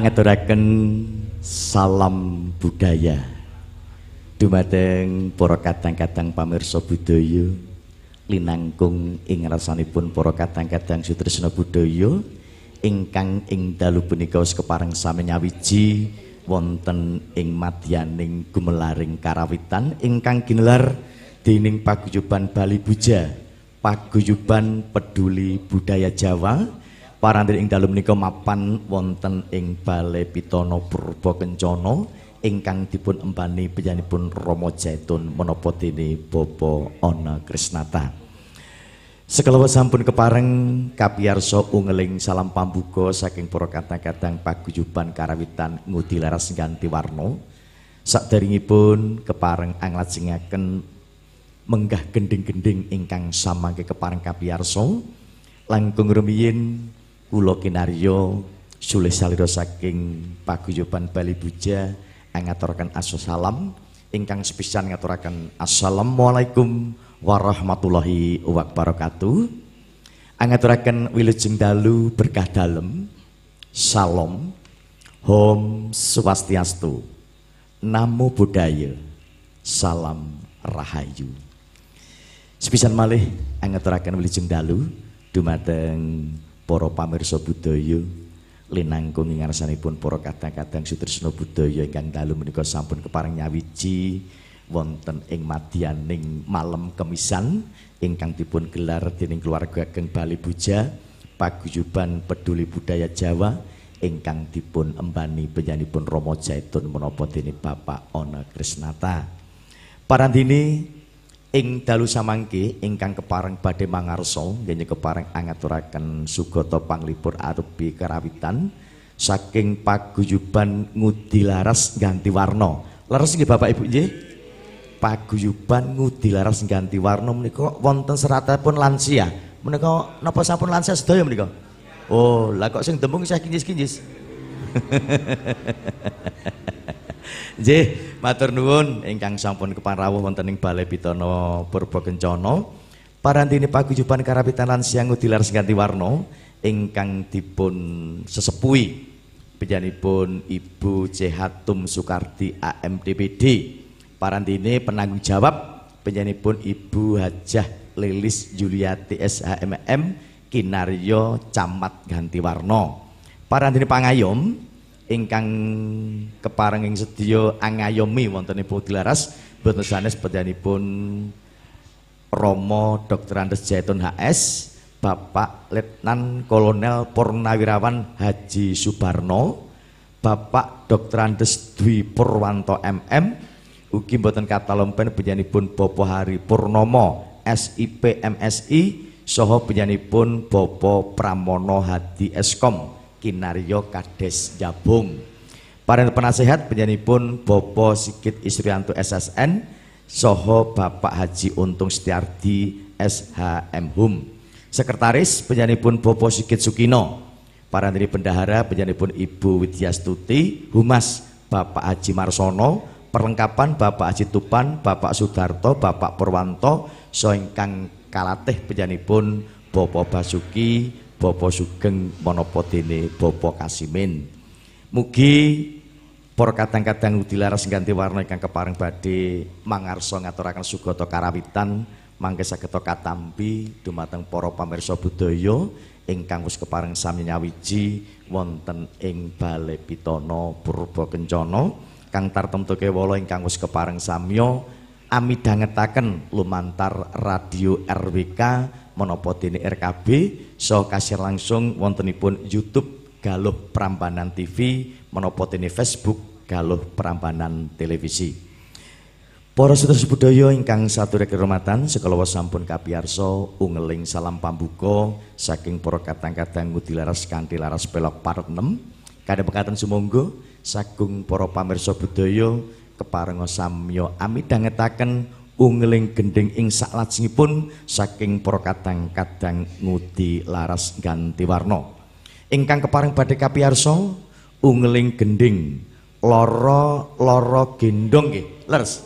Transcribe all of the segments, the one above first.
Ngaturaken salam budaya. Dumateng para kadang-kadang pamirsa budaya linangkung ing rasanipun para kadang-kadang sutresna budaya ingkang ing dalu punika kepareng sami nyawiji wonten ing madyaning gumelaring karawitan ingkang ginelar dening paguyuban Bali Buja paguyuban peduli budaya Jawa parantir ing dalu menika mapan wonten ing Balai Pitono Purba Kencana ingkang dipun empani penyanipun Rama Jaitun menapa dene Bapa Ana Krisnata Sekalawa sampun kepareng kapiyarsa ungeling salam pambuka saking para kadang-kadang paguyuban karawitan ngudi laras ganti warna. Sakderengipun kepareng anglajengaken menggah gending-gending ingkang samangke kepareng kapiyarsa langkung rumiyin kula kinarya sulih salira saking paguyuban Bali Buja ngaturaken salam ingkang sepisan ngaturaken assalamualaikum warahmatullahi wabarakatuh. Angaturaken wilujeng dalu berkah dalem. Salam. Om Swastiastu. Namo Buddhaya. Salam Rahayu. Sepisan malih angaturaken wilujeng dalu dumateng para pamirsa budaya linangkung ing ngarsanipun para kadang-kadang sutresna budaya ingkang dalu menika sampun kepareng nyawiji wonten ing madyaning malam kemisan ingkang dipun gelar dening keluarga Geng Bali Buja paguyuban peduli budaya Jawa ingkang dipun embani penyanipun Romo Jaitun menapa dene Bapak Ona Krisnata. Parandini ing dalu samangke ingkang kepareng badhe mangarsa nggih kepareng angaturaken sugata panglipur arupi karawitan saking paguyuban ngudi laras ganti warna leres nggih Bapak Ibu nggih paguyuban ngudi laras ganti warna menika wonten seratipun lansia. Menika napa sampun lansia sedaya menika? Oh, lah kok sing demung saya kinjis-kinjis. Nggih, matur nuwun ingkang sampun keparawuh wonten ing Balai Pitana Purba Kencana. Parantine paguyuban karapitan lansia ngudi laras ganti warna ingkang dipun sesepuhi panjenenganipun Ibu Cehatum Sukardi AMDPD parantine penanggung jawab penyanipun Ibu Hajah Lilis Juliati SHMM Kinaryo Camat Ganti Warno parantine pangayom ingkang kepareng ing sedya angayomi wonten Ibu Dilaras boten sanes penyanipun Romo Dr. Andes Jaitun HS Bapak Letnan Kolonel Purnawirawan Haji Subarno Bapak Dr. Andes Dwi Purwanto MM ugi mboten katalompen penyanipun Bapak Hari Purnomo SIP MSI saha penyanipun Bapak Pramono Hadi Eskom Kinaryo Kades Jabung. Parent penasehat penyanipun Bapak Sikit Isrianto SSN saha Bapak Haji Untung Setiardi SHM Hum. Sekretaris penyanipun Bapak Sikit Sukino. Parantri Bendahara penyanipun Ibu Widyastuti Humas Bapak Haji Marsono. Perlengkapan Bapak Haji Tupan, Bapak Sudarto, Bapak Purwanto, so ingkang kalatih penyanipun Bopo Basuki, Bopo Sugeng, Monopo Dene, Bopo Kasimin. Mugi para kadang-kadang dilaras ganti warna ingkang kepareng badhe mangarsa ngaturaken sugata karawitan mangke saged katampi dumateng para pamirsa budaya ingkang wis kepareng sami nyawiji wonten ing Balai Pitana Purba Kencana. kang tartemtu kewala ingkang wis kepareng samya amidhangetaken lumantar radio RWK menapa dene RKB so kasir langsung wontenipun YouTube Galuh Prambanan TV menapa dene Facebook Galuh Prambanan Televisi. Para sedherek budaya ingkang saturek kehormatan sekala sampun kapiyarsa ungeling salam pambuka saking para kadang-kadang ngudi laras kanthi laras pelok parut 6 kadhe pekaten sumangga sagung para pamirsa budaya keparenga samya amidhangetaken ungling gending ing saklajengipun saking para kadang-kadang ngudi laras ganti warna. Ingkang kepareng badhe kapiyarsa ungling gending loro-loro gendong nggih. Leres.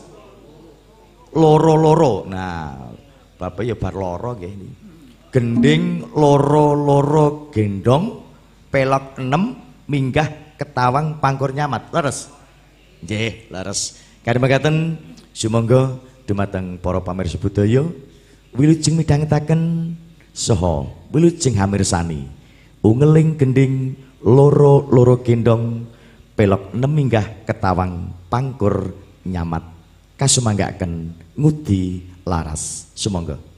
Loro-loro. Nah bapak ya bar loro nggih gending loro-loro gendong pelok 6 minggah ketawang pangkur nyamat. Leres. Nggih leres. Kadhe mekaten sumangga dumateng para pamirsa budaya wilujeng midhangetaken saha wilujeng hamirsani. Ungeling gending loro-loro gendong pelok neminggah ketawang pangkur nyamat. Kasumanggaken ngudi laras. Sumangga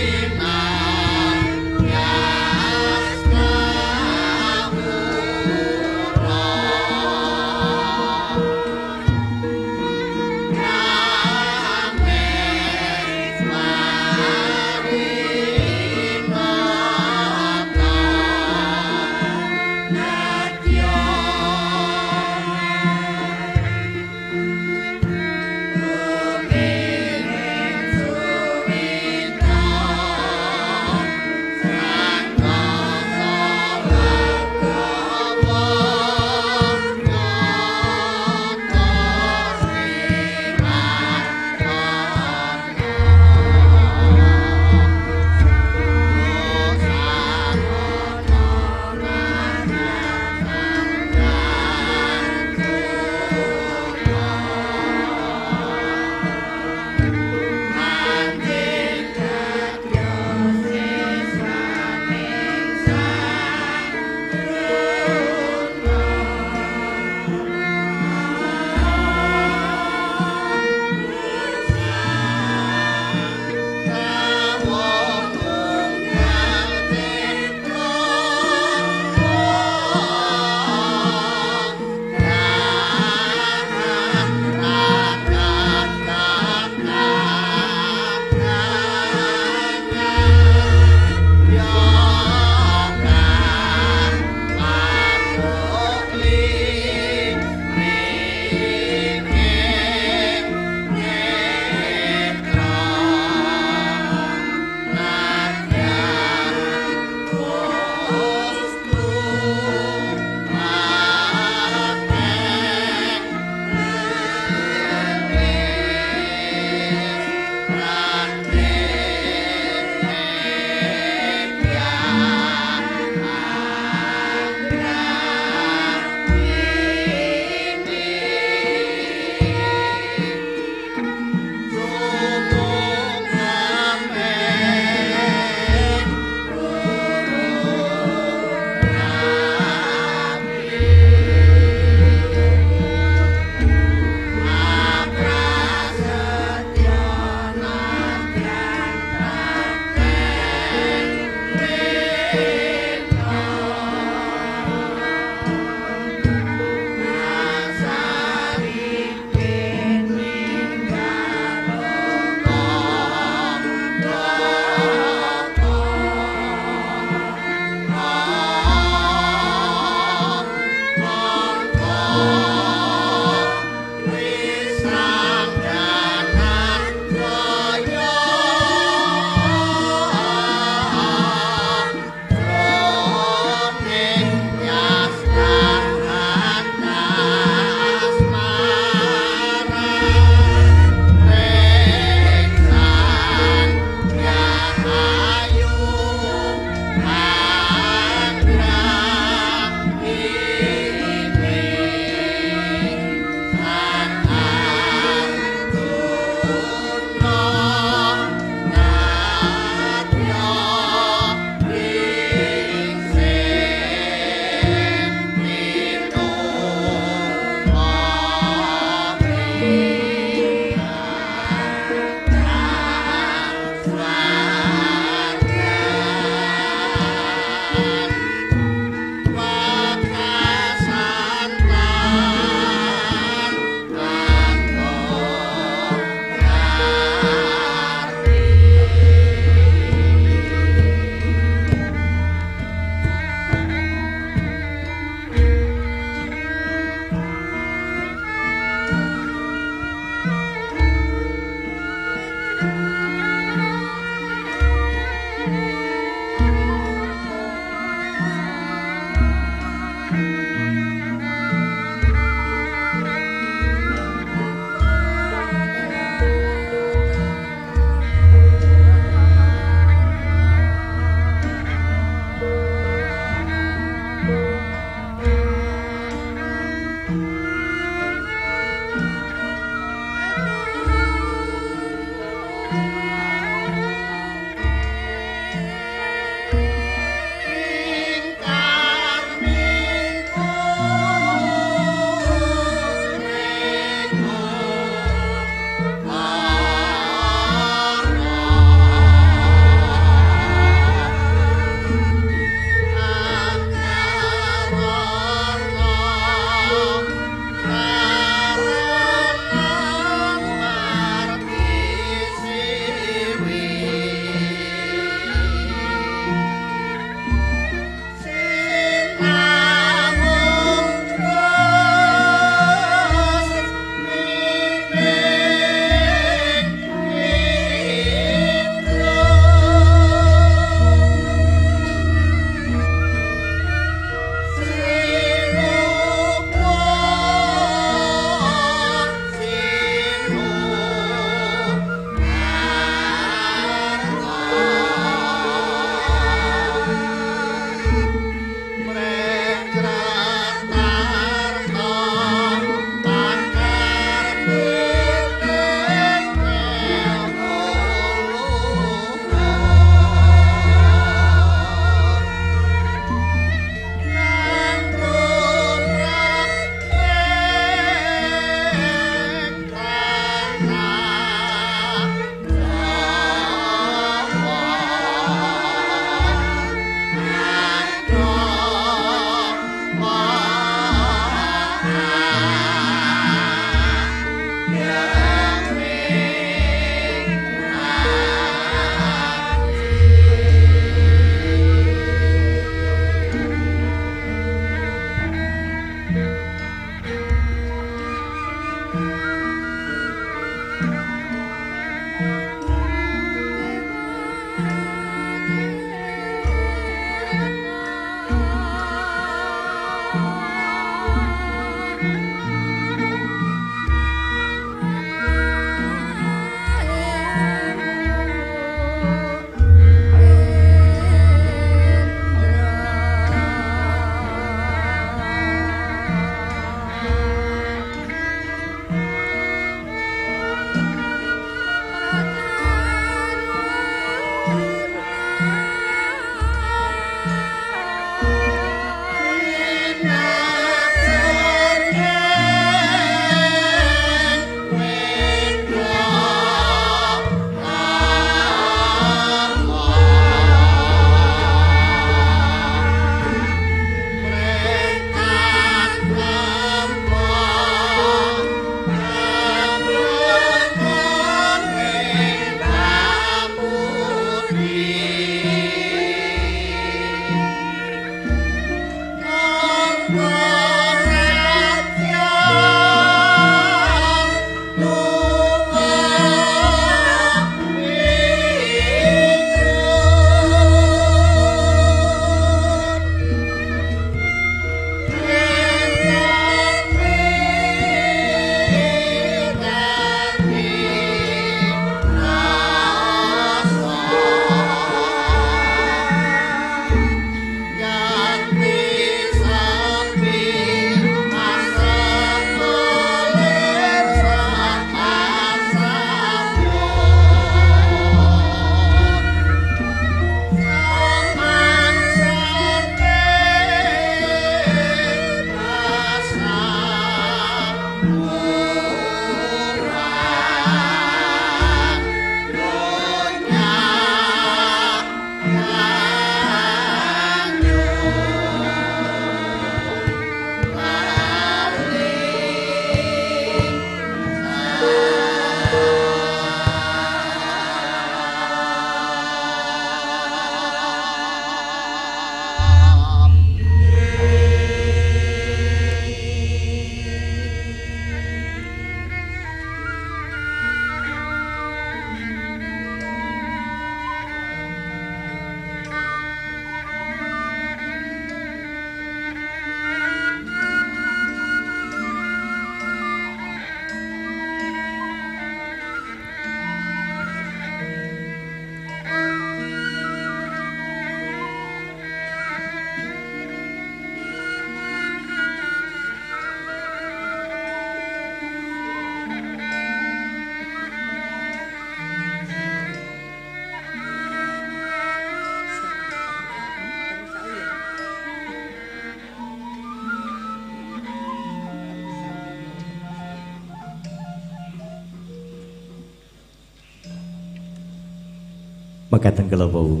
Mekaten kala wau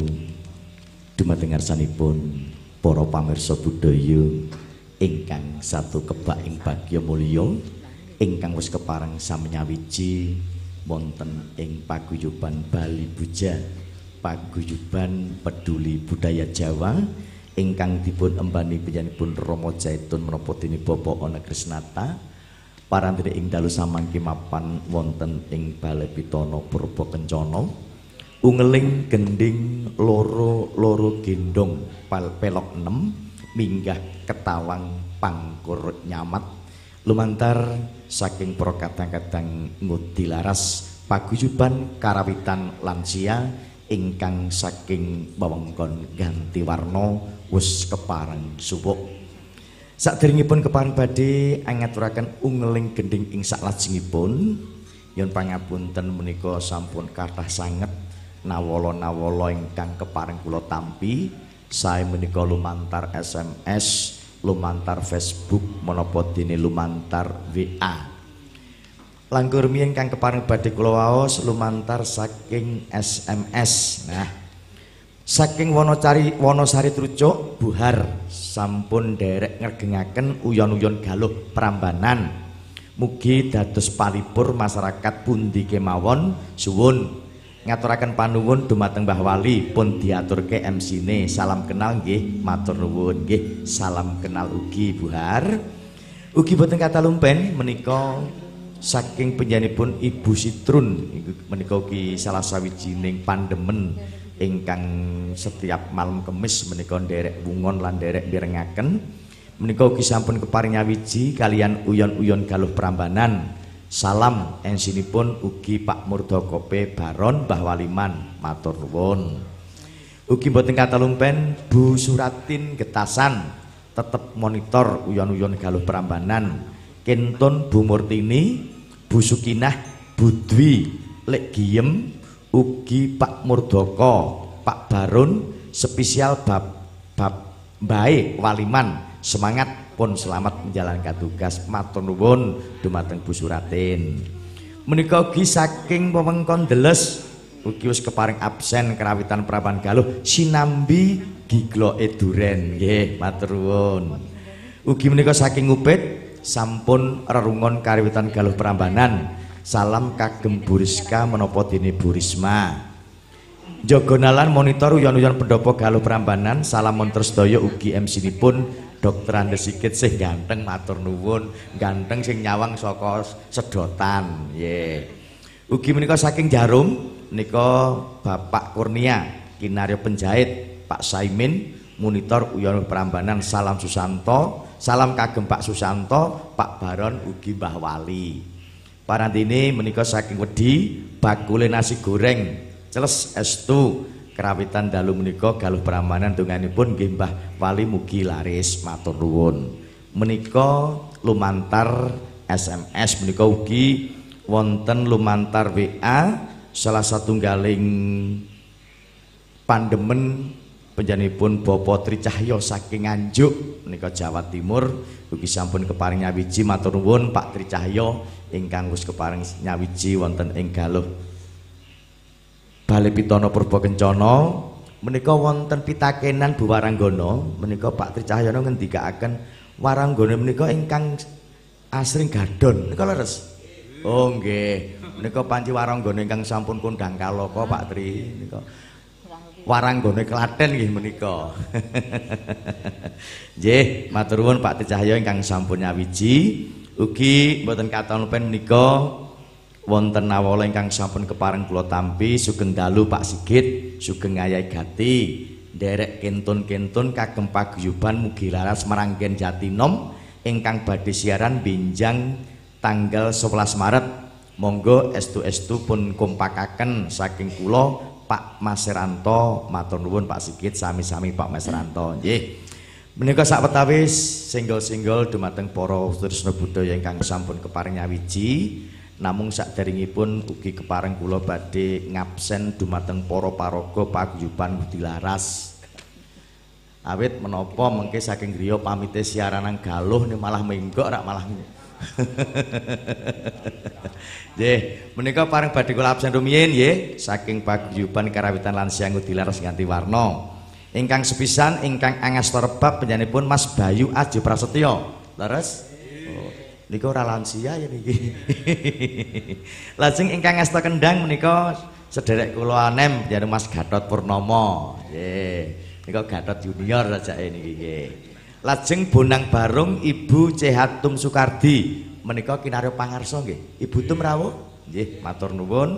dumateng ngarsanipun para pamirsa budaya ingkang satu kebak ing bagya mulya ingkang wis kepareng samnyawiji wonten ing paguyuban Bali Buja paguyuban peduli budaya Jawa ingkang dipun embani panjenenganipun Rama Jaitun menapa dene Bapak Ana Krisnata parantene ing dalu samangke mapan wonten ing Balai Pitana Purba Kencana ungeling gending loro loro gendong pal pelok 6 minggah ketawang pangkur nyamat. Lumantar saking para kadang-kadang ngudi laras paguyuban karawitan lansia ingkang saking wewengkon ganti warna wis kepareng subuk. Sakderengipun kepareng badhe angaturaken ungeling gending ing saklajengipun yen pangapunten menika sampun kathah sanget nawala-nawala ingkang keparing kula tampi sae menika lumantar SMS, lumantar Facebook menapa dene lumantar WA. Langkur mien kang keparing badhe kula waos lumantar saking SMS. Nah, saking Wonocari Wonosari Trucuk Buhar sampun derek ngergengaken uyon-uyon galuh Prambanan. Mugi dados palipur masyarakat pundi kemawon suwun ngaturaken panuwun dumateng Mbah Wali. Pun diaturke MC-ne salam kenal nggih matur nuwun nggih. Salam kenal ugi Buhar ugi boten kata lumpen menika saking penyanipun Ibu Sitrun. Menika ugi salah sawijining pandemen ingkang setiap malam kemis menika nderek bungon lan nderek mirengaken menika ugi sampun keparing nyawiji kalian uyon-uyon galuh prambanan Salam ensinipun ugi Pak Murdokope Baron Mbah Waliman matur nuwun. Ugi mboten katalumpen Bu Suratin Getasan tetep monitor uyon-uyon galuh Prambanan. Kentun Bu Murtini, Bu Sukinah, Bu Dwi Lek Giem ugi Pak Murdoko, Pak Baron spesial bab bab baik Waliman semangat pun selamat menjalankan tugas matur nuwun dumateng Bu Suratin. Menika ugi saking wewengkon Deles ugi wis keparing absen kerawitan Praban Galuh sinambi giglo eduren nggih matur nuwun. Ugi menika saking Upit sampun rerungon karawitan Galuh Prambanan. Salam kagem Buriska menapa dene Burisma. Jogonalan monitor uyon-uyon pendopo Galuh Prambanan. Salam montor sedaya ugi MC-nipun Dokter Andes sikit sing ganteng matur nuwun, ganteng sing nyawang saka sedotan. Nggih. Ugi menika saking Jarum nika Bapak Kurnia, kinarya penjahit Pak Saimin, monitor Uyon Prambanan Salam Susanto, salam kagem Pak Susanto, Pak Baron ugi Mbah Wali. Parantine menika saking Wedi, bakule nasi goreng, celes estu kerawitan dalu menika galuh pramanan donganipun nggih Mbah Wali mugi laris matur nuwun. Menika lumantar SMS menika ugi wonten lumantar WA salah satunggaling pandemen panjenenganipun Bapak Tricahya saking Nganjuk menika Jawa Timur ugi sampun keparing nyawiji matur nuwun Pak Tricahya ingkang wis keparing nyawiji wonten ing galuh Bali Pitana Purba menika wonten pitakenan Bu Waranggana menika Pak Tricahyana ngendikaaken Waranggana menika ingkang asring gadon. Nika leres? Oh nggih. Menika panci Waranggana ingkang sampun kondang kaloka Pak Tri menika Waranggana Klaten nggih menika. Nggih matur nuwun Pak Tricahya ingkang sampun nyawiji. Ugi mboten katon pen menika wonten nawala ingkang sampun kepareng kula tampi sugeng dalu Pak Sigit sugeng Ayai Gati nderek kentun-kentun kagem paguyuban mugi laras meranggen Jatinom ingkang badhe siaran binjang tanggal 11 Maret. Monggo estu-estu pun kompakaken saking kula Pak Maseranto. Matur nuwun Pak Sigit sami-sami Pak Maseranto. Nggih. Menika sak wetawis single-single dumateng para Trisna Budaya ingkang sampun keparing nyawiji namung saderengipun ugi kepareng kula badhe ngabsen dumateng para paraga paguyuban Budilaras awit menapa mengke saking griya pamite siaran nang galuh ni malah menggok rak malah Nggih, menika paring badhe kula absen rumiyin nggih saking paguyuban karawitan lan siang dilaras ganti warna. Ingkang sepisan ingkang angasta rebab panjenenganipun Mas Bayu Aji Prasetyo. Leres? Nika ora lansia ya niki. Lajeng ingkang ngasta kendang menika sederek kula anem yen Mas Gatot Purnomo. Nggih. Nika Gatot Junior sajake niki nggih. Lajeng Bonang Barung Ibu Cehatum Sukardi menika kinarya pangarsa nggih. Ibu Tum rawuh? Nggih, matur nuwun.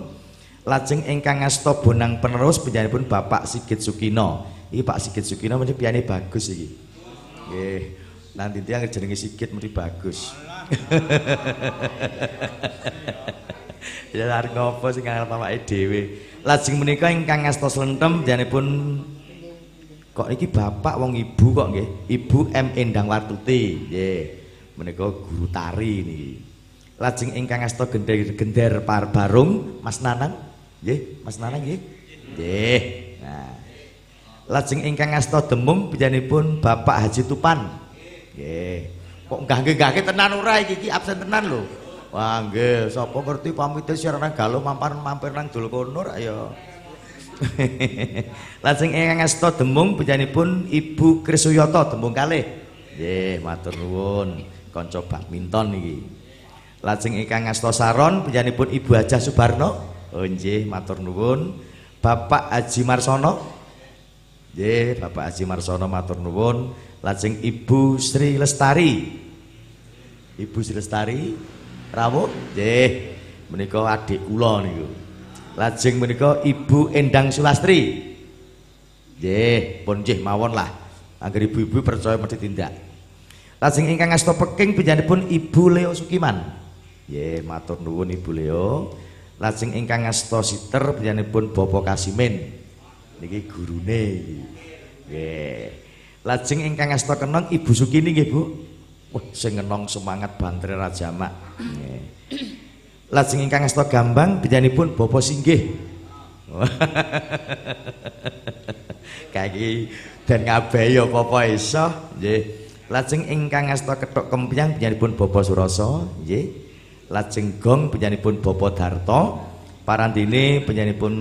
Lajeng ingkang ngasta Bonang penerus panjenenganipun Bapak Sigit Sukino. Iki Pak Sigit Sukino mesti piyane bagus iki. Nggih. Nanti tiyang jenenge Sigit mesti bagus. Ya arep ngopo sing ngarep awake dhewe. Lajeng menika ingkang ngasta slentem pun kok iki bapak wong ibu kok nggih. Ibu M Endang Wartuti. Nggih. Menika guru tari niki. Lajeng ingkang ngasta gender gender par barung Mas Nanang. Nggih, Mas Nanang nggih. Nggih. Nah. Lajeng ingkang ngasta demung panjenenganipun Bapak Haji Tupan. Nggih. Kok nggah-nggah tenan ora iki iki absen tenan lho. Wah nggih, sapa ngerti pamite sirana galuh mampir mampir nang dul kono ya. Lajeng ingkang ngasta demung panjenenganipun Ibu Krisuyata demung kalih. Nggih, matur nuwun. Kanca badminton iki. Lajeng ingkang ngasta saron panjenenganipun Ibu Hajah Subarno. Oh nggih, matur nuwun. Bapak Haji Marsono. Nggih, Bapak Haji Marsono matur nuwun. Lajeng Ibu Sri Lestari. Ibu Sri Lestari rawuh. Nggih, menika adik kula niku. Lajeng menika Ibu Endang Sulastri. Nggih, pun nggih mawon lah. Angger ibu-ibu percaya mesti tindak. Lajeng ingkang ngasta peking panjenenganipun Ibu Leo Sukiman. Nggih, matur nuwun Ibu Leo. Lajeng ingkang ngasta siter panjenenganipun Bapak Kasimin. niki gurune iki. Nggih. Lajeng ingkang asta kenong Ibu Sukini nggih, Bu. Wah, sing ngenong semangat bantri Raja Mak. Nggih. Lajeng ingkang asta gambang bidanipun Bapak Singgih. Kaki dan ngabeyo apa iso, nggih. Lajeng ingkang asta kethok kempyang bidanipun Bapak Surasa, nggih. Lajeng gong bidanipun Bapak Darto. Parandine penyanipun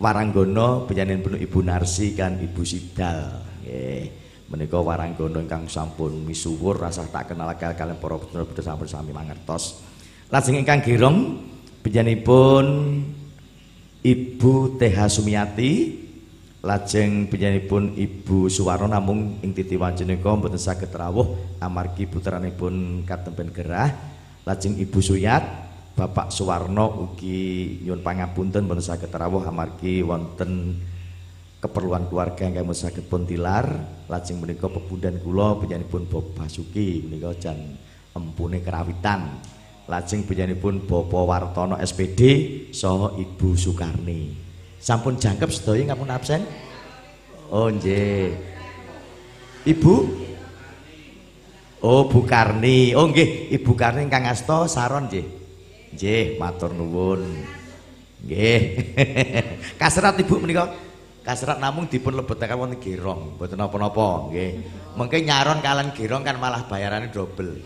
Waranggono penuh Ibu Narsi kan Ibu Sidal. Nggih. Menika Waranggono ingkang sampun misuwur rasa tak kenal kalian para putra-putra sampun sami mangertos. Lajeng ingkang girong penyanyiipun Ibu TH Sumiati lajeng penyanyiipun Ibu Suwarno namung ing titi wancenika mboten saged rawuh amargi putranipun katemben gerah lajeng Ibu Suyat Bapak Suwarno ugi nyuwun pangapunten boten saged rawuh amargi wonten keperluan keluarga ingkang saged pun tilar lajeng menika pepundhan kula panjenenganipun Bapak Basuki menika jan empune kerawitan. Lajeng panjenenganipun Bapak Wartono SPD saha Ibu Sukarni. Sampun jangkep sedaya ngampun absen? Oh nggih. Ibu? Oh Bu Karni. Oh nggih. Ibu Karni ingkang asta saron nggih. Nggih, matur nuwun. Nggih. Kasrat Ibu menika. Kasrat namung dipun lebetaken wonten gerong, mboten napa-napa, nggih. Mengke nyaron kalian gerong kan malah bayarane double.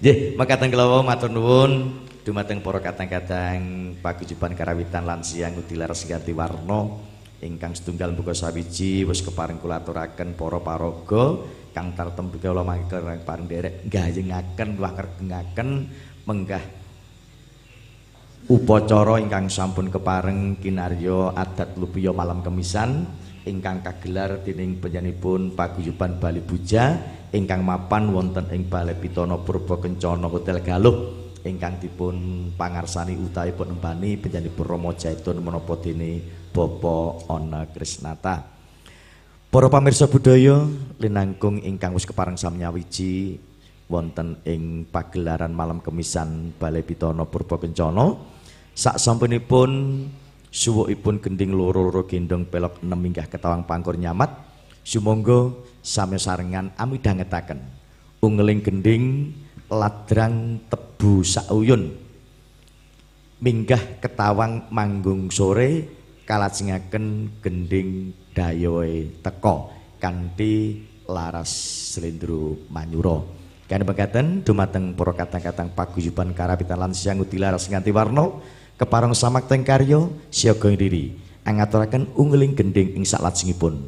Nggih, mekaten kula matur nuwun dumateng para kadang-kadang paguyuban karawitan lan siang utilar seganti warna ingkang setunggal buka sawiji wis keparing kula aturaken para paraga kang tartem kula mangke paring derek gayengaken wah kergengaken menggah upacara ingkang sampun kepareng kinarya adat lupiya malam kemisan ingkang kagelar dening panjenenganipun paguyuban Bali Buja ingkang mapan wonten ing Balai Pitana Purba Kencana Hotel Galuh ingkang dipun pangarsani utawi pun embani panjenenganipun Rama Jaitun menapa dene Bapa Ana Krisnata. Para pamirsa budaya linangkung ingkang wis kepareng samnyawiji wonten ing pagelaran malam kemisan Balai Pitana Purba Kencana sak sampunipun suwukipun gending loro-loro gendong pelok enem minggah ketawang pangkur nyamat sumangga sami sarengan amidhangetaken. Ungeling gending ladrang tebu sauyun minggah ketawang manggung sore kalajengaken gending dayoe teka kanthi laras slendro manyura. Kene mekaten dumateng para kadang-kadang paguyuban karapitan lan siang utilaras nganti warna keparang samakteng karya siaga diri angaturaken unggeling gending ing salajengipun.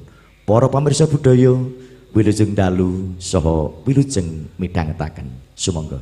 Para pamirsa budaya wilujeng dalu saha wilujeng midhangetaken. Sumangga.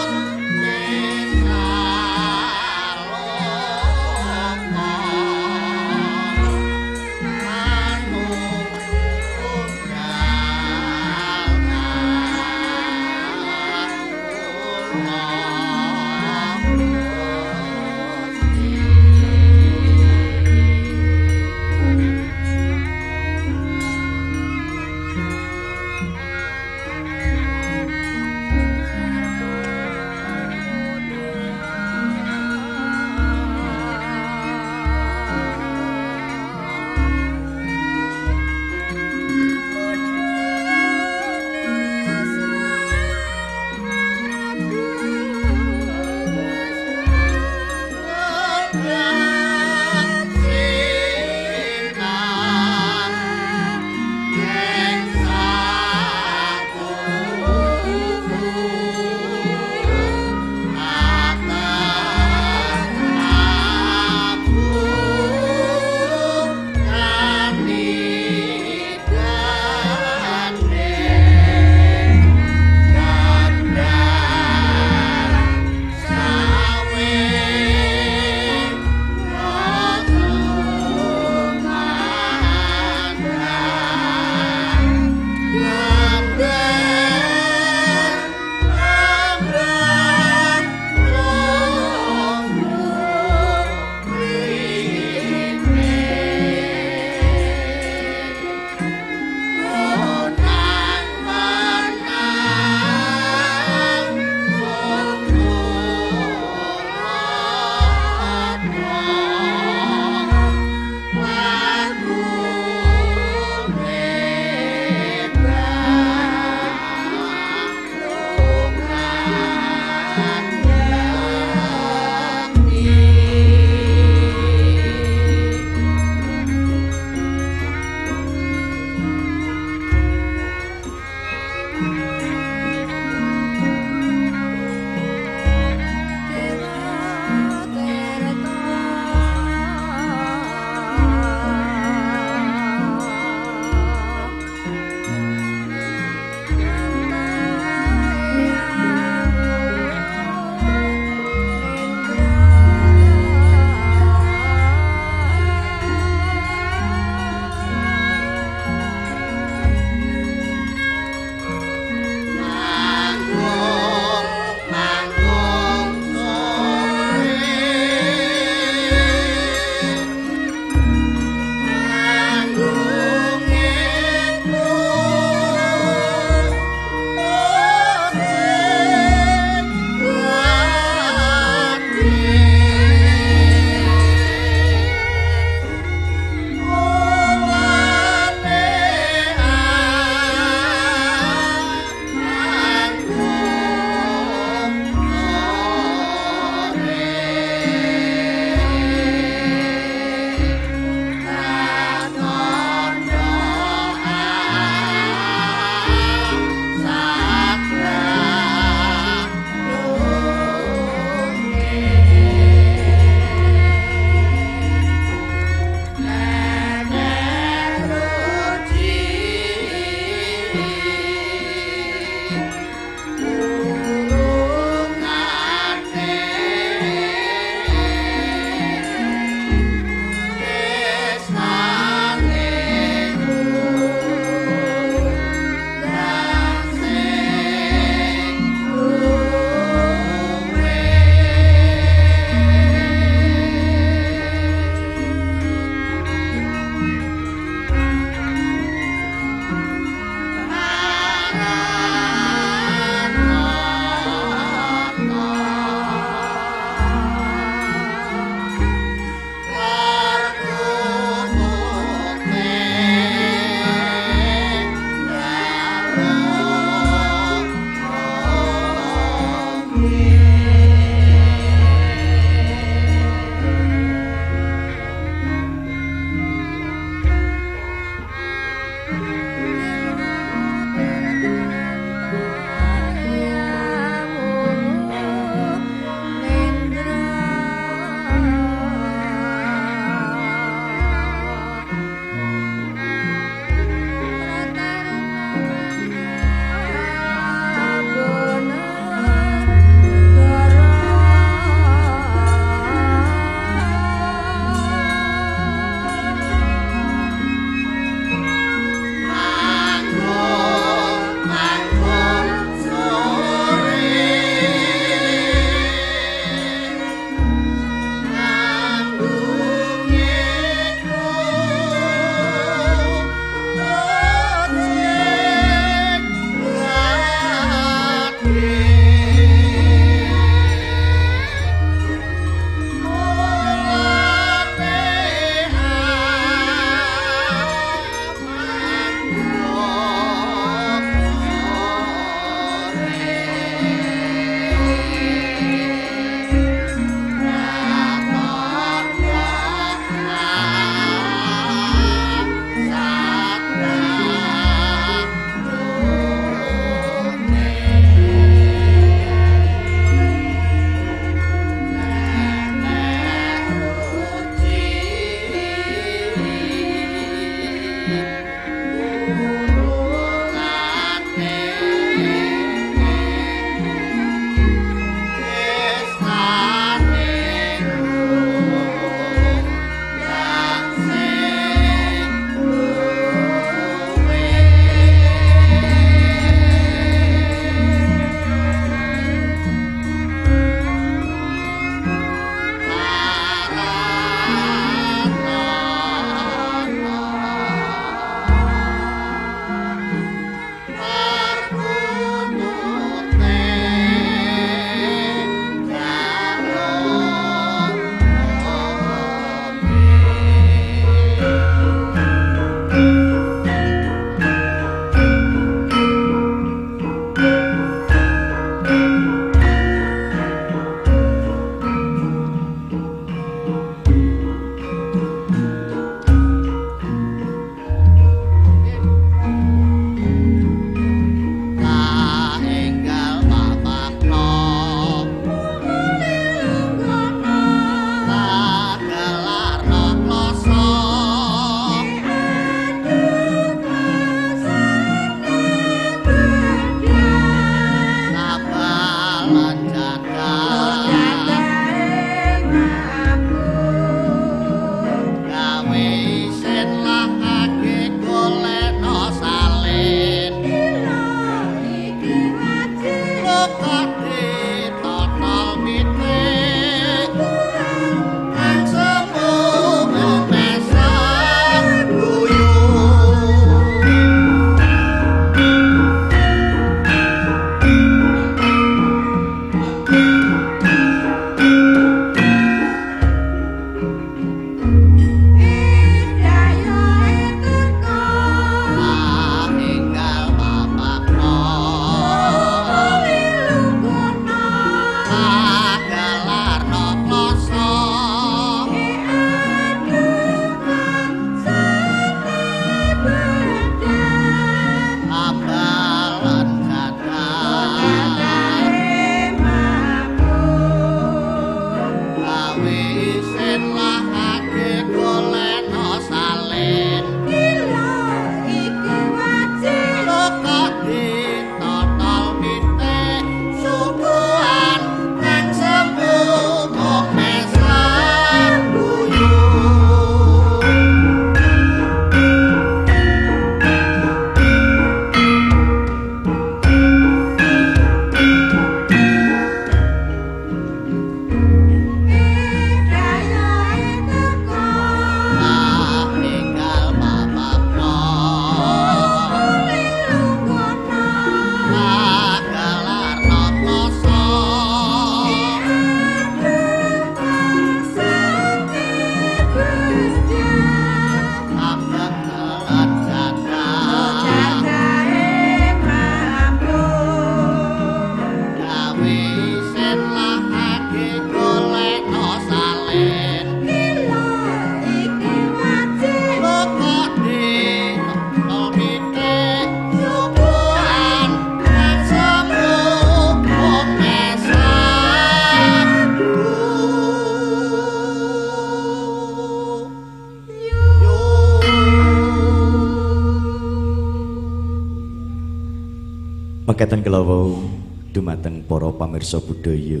Dumateng para pamirsa budaya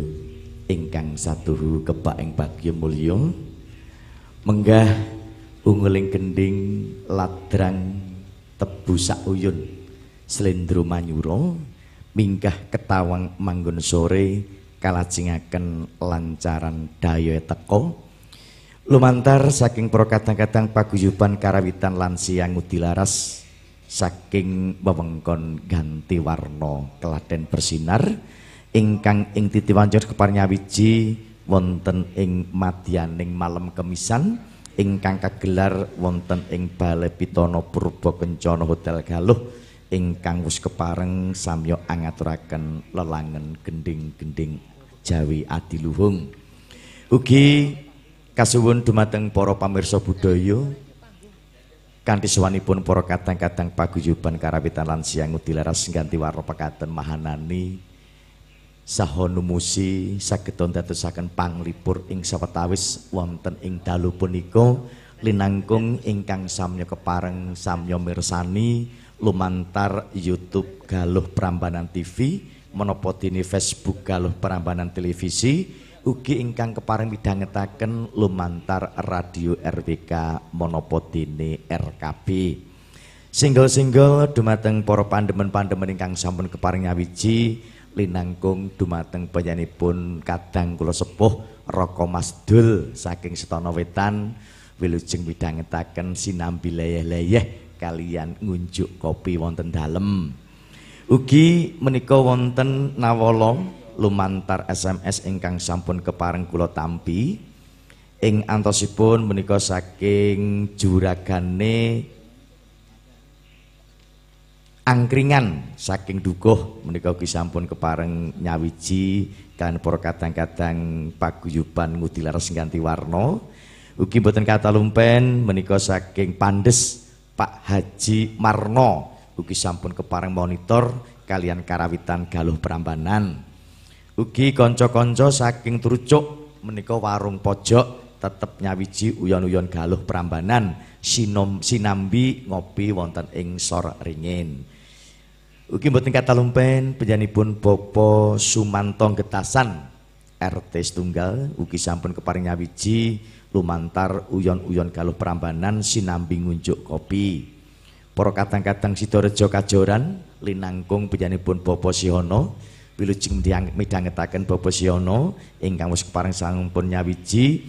ingkang satuhu kebak ing bagya mulya menggah ungeling gending ladrang tebu sak uyun slendro manyura minggah ketawang manggon sore kalajengaken lancaran daya teka. Lumantar saking para kadang-kadang paguyuban karawitan lan siang udilaras saking wewengkon ganti warna kelaten bersinar ingkang ing titi wancur keparnyawiji wonten ing madyaning malam kemisan ingkang kagelar wonten ing Balai Pitana Purba Kencana Hotel Galuh ingkang wis kepareng samya angaturaken lelangen gending-gending Jawi Adiluhung. Ugi kasuwun dumateng para pamirsa budaya kanthi sawanipun para kadang-kadang paguyuban karawitan lan siang udilaras ganti warna pekaten mahanani saha numusi saged dadosaken panglipur ing sawetawis wonten ing dalu punika linangkung ingkang samya kepareng samya mirsani lumantar YouTube Galuh Prambanan TV menapa dene Facebook Galuh Prambanan Televisi ugi ingkang kepareng midhangetaken lumantar radio RWK Monopodine RKB. Single-single dumateng para pandemen-pandemen ingkang sampun kepareng nyawiji linangkung dumateng panjenenganipun kadang kula sepuh Roko Masdul saking Setana Wetan wilujeng midhangetaken sinambi leyeh-leyeh kalian ngunjuk kopi wonten dalem. Ugi menika wonten nawala lumantar SMS ingkang sampun kepareng kula tampi. Ing antosipun menika saking juragane angkringan saking dukuh menika ugi sampun kepareng nyawiji kan para kadang-kadang paguyuban ngudilares ganti warna. Ugi boten kata lumpen menika saking pandes Pak Haji Marno. Ugi sampun kepareng monitor kalian karawitan galuh Prambanan Ugi kanca-kanca saking Trucuk menika warung pojok tetep nyawiji uyon-uyon galuh Prambanan sinom sinambi ngopi wonten ing sor ringin. Ugi mboten kata lumpen panjenenganipun Bapak Sumanto Getasan RT setunggal ugi sampun keparing nyawiji lumantar uyon-uyon galuh Prambanan sinambi ngunjuk kopi. Para kadang-kadang Sidorejo Kajoran linangkung panjenenganipun Bapak Sihono wilujeng midhangetaken Bapak Siono ingkang wis kepareng sampun nyawiji.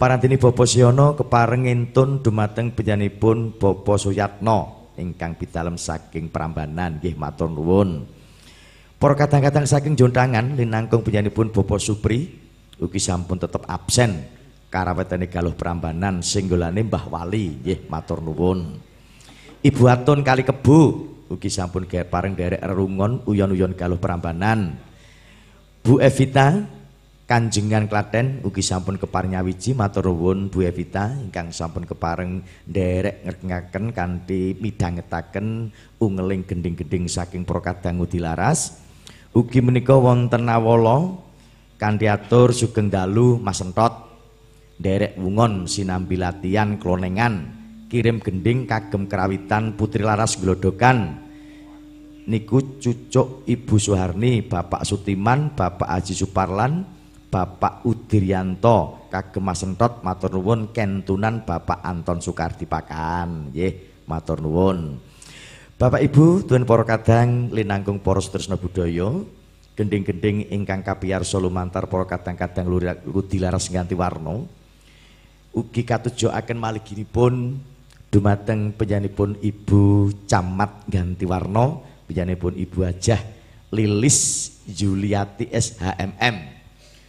Parantini Bapak Siono kepareng entun dumateng penyanipun Bapak Suyatno ingkang pidalem saking Prambanan. Nggih matur nuwun. Para kadang-kadang saking jontangan linangkung penyanipun Bapak Supri ugi sampun tetep absen karawetane galuh Prambanan singgolane Mbah Wali. Nggih matur nuwun. Ibu Atun kali kebu ugi sampun pareng derek rerungon uyon-uyon galuh perambanan Bu Evita Kanjengan Klaten ugi sampun kepareng nyawiji matur nuwun Bu Evita ingkang sampun kepareng derek ngerkengaken kanthi midhangetaken ungeling gending-gending saking Prokadang Udilaras. Ugi menika wonten awala kanthi atur sugeng dalu Mas Entot derek wungon sinambi latihan klonengan kirim gending kagem kerawitan putri laras glodokan niku cucuk Ibu Suharni Bapak Sutiman Bapak Haji Suparlan Bapak Udirianto kagem Mas Entot matur nuwun kentunan Bapak Anton Sukardi Pakan. Nggih matur nuwun. Bapak Ibu tuwin para kadang linangkung para setresna budaya gending-gending ingkang kapiyarsa lumantar para kadang-kadang ludi laras ganti warna ugi katujuaken maliginipun dumateng penyanipun Ibu Camat Ganti Penyanipun Ibu Ajah Lilis Juliati SHMM.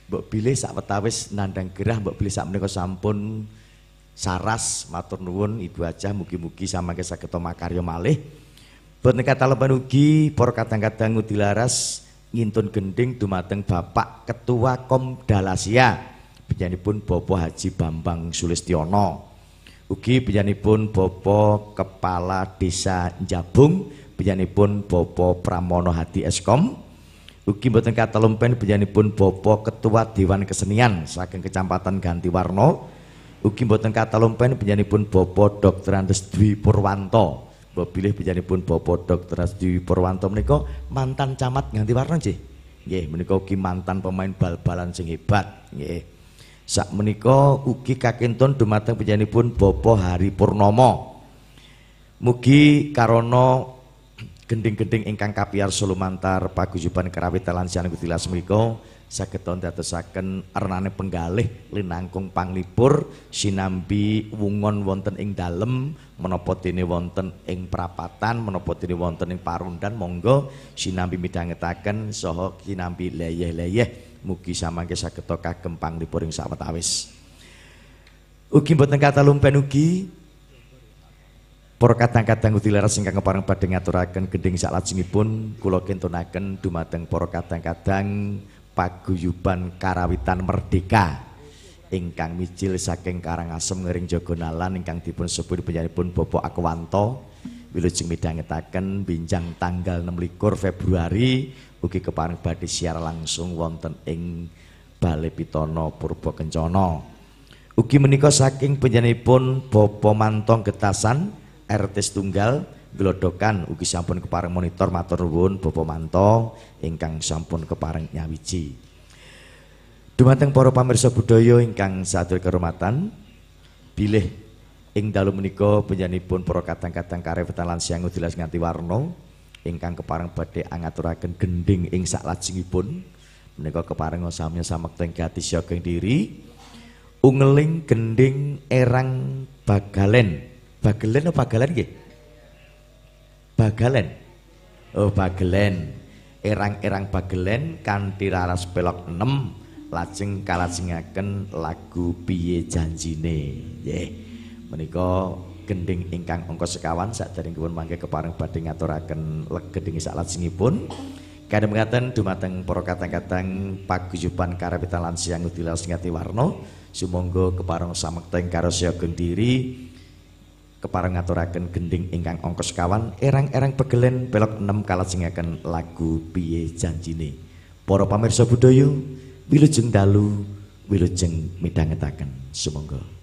Mbok pilih sak wetawis nandang gerah, mbok pilih sak menika sampun saras matur nuwun Ibu Ajah mugi-mugi samangke saged makarya malih. Kata leban ugi para kadang-kadang udilaras ngintun gending dumateng Bapak Ketua Komdalasia pun Bapak Haji Bambang Sulistiono ugi pun Bapak Kepala Desa Jabung pun Bapak Pramono Hadi Eskom ugi mboten katalumpen pun Bapak Ketua Dewan Kesenian saking Kecamatan Gantiwarno ugi mboten katalumpen pun Bapak Dr. Andes Dwi Purwanto Mbok bilih pun Bapak Dr. Asdi Purwanto menika mantan camat nganti warna nggih. Nggih, menika ugi mantan pemain bal-balan sing hebat, nggih. Sak menika ugi kakintun dumateng pun Bapak Hari Purnomo. Mugi karana gending-gending ingkang kapiar Sulumantar paguyuban karawitan lan siang Gusti menika saged dadosaken ernane penggalih linangkung panglipur sinambi wungon wonten ing dalem menapa dene wonten ing prapatan menapa dene wonten ing parundan monggo sinambi midhangetaken saha sinambi leyeh-leyeh. Mugi samangke saged kagem panglipur ing sawetawis. Ugi mboten kata lumpen ugi Para kadang-kadang uti leres ingkang kepareng badhe ngaturaken gending saklajengipun kula kintunaken dumateng para kadang-kadang paguyuban karawitan merdeka. Ingkang mijil saking Karangasem ngering Jogonalan ingkang dipun sebut penyanipun Bobo Akwanto wilujeng midhangetaken binjang tanggal 26 Februari ugi kepareng badhe siar langsung wonten ing Balai Pitono Purba Kencana ugi menika saking penyanipun Bobo Mantong Getasan RT Tunggal glodokan ugi sampun kepareng monitor matur nuwun Bapak Manto ingkang sampun kepareng nyawiji. Dumateng para pamirsa budaya ingkang sadaya kehormatan bilih ing dalu menika panjenenganipun para kadang-kadang karewetan lan siang dilas nganti warna ingkang kepareng badhe angaturaken gending ing saklajengipun menika kepareng sami samekten gati syageng diri ungeling gending erang bagalen bagelen apa bagalen nggih Bagalen. Oh, Bagelen. Erang-erang Bagelen kanthi raras pelok 6 lajeng kalajengaken lagu piye janjine. Nggih. Menika gending ingkang angka sekawan saderengipun mangke kepareng badhe ngaturaken legeding saklajengipun. Kadang mengatakan dumateng para kadang-kadang paguyuban karawitan lan siang udilas ngati warna sumangga kepareng samekteng karo siageng diri keparang ngaturaken gending ingkang ongkos kawan erang-erang pegelen belok 6 kalajengaken lagu piye janjine. Para pamirsa budaya wilujeng dalu wilujeng midhangetaken. Sumangga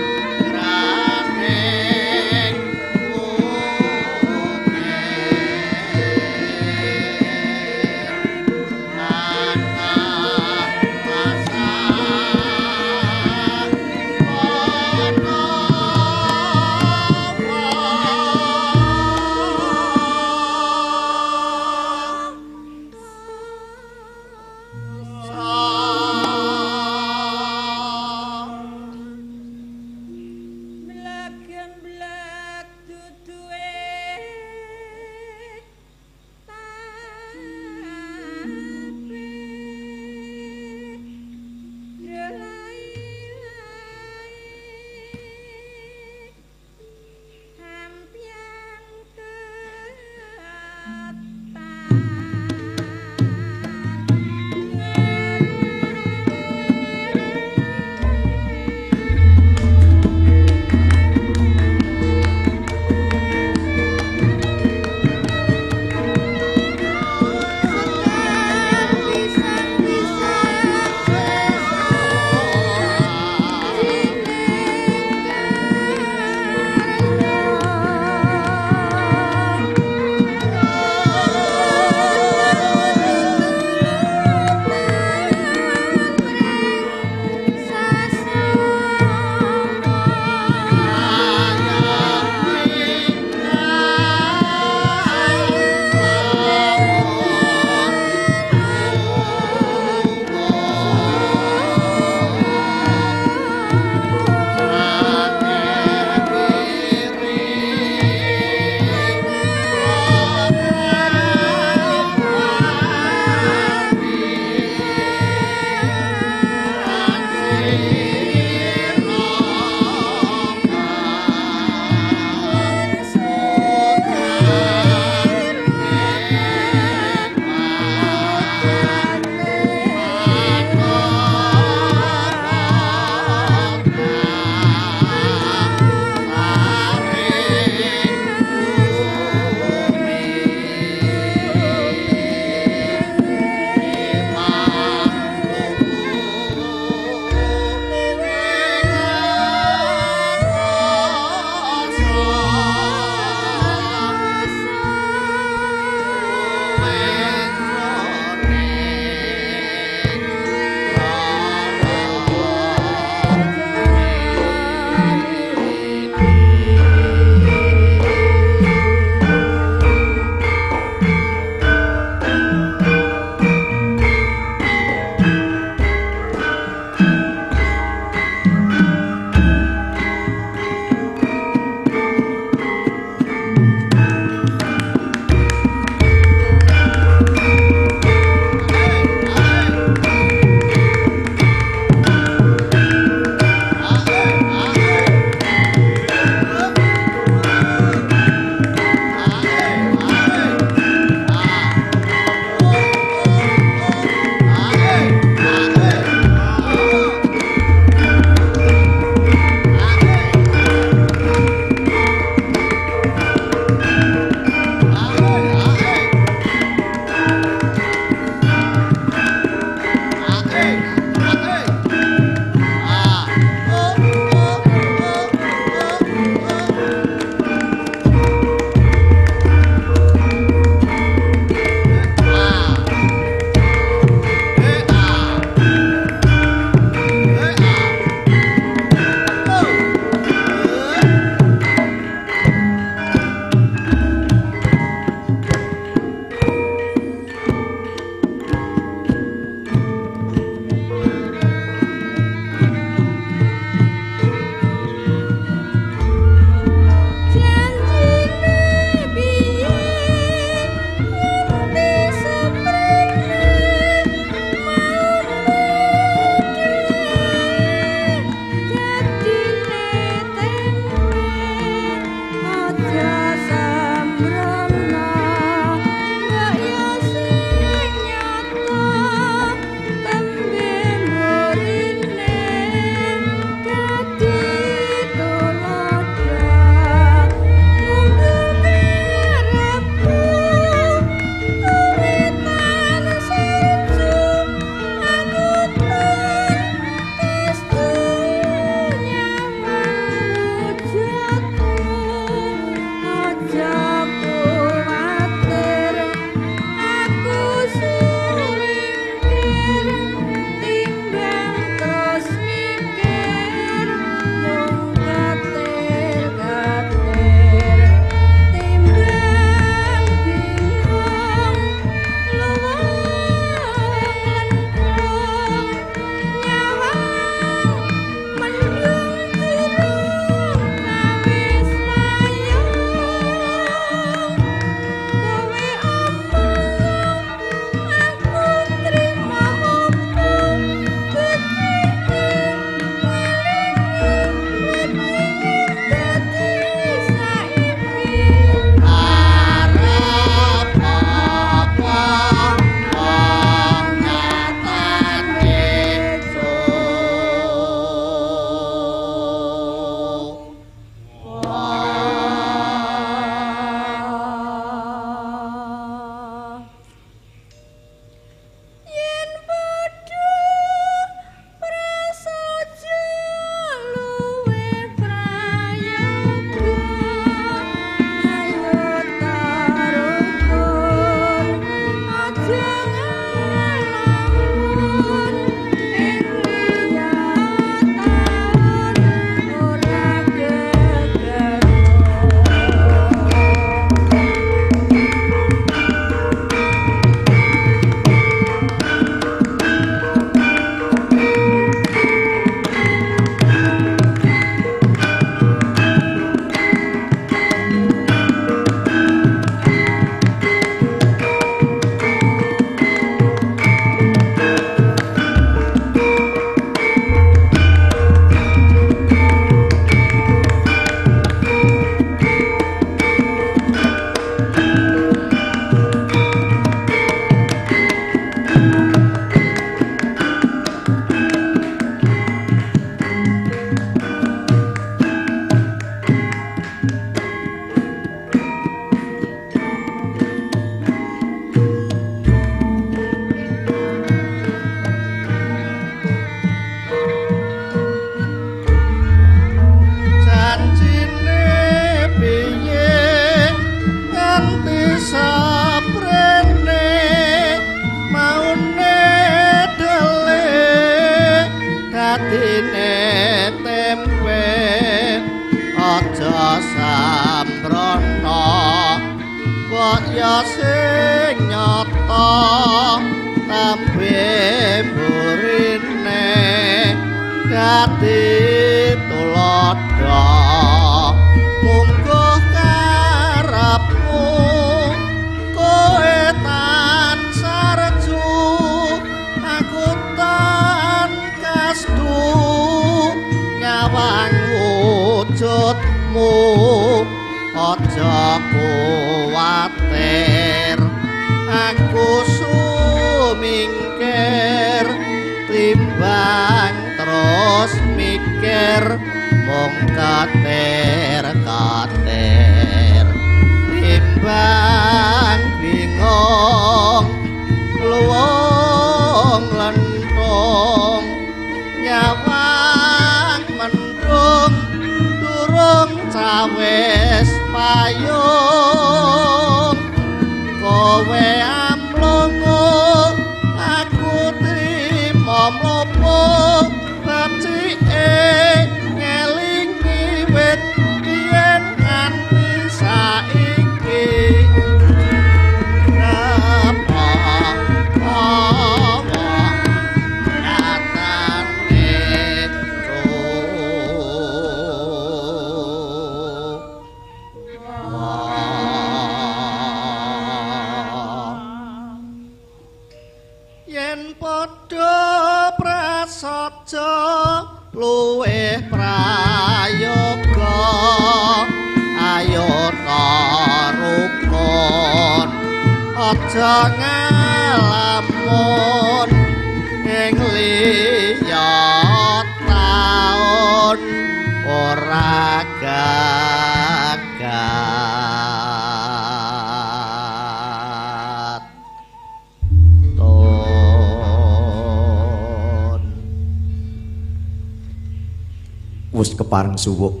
suwuk.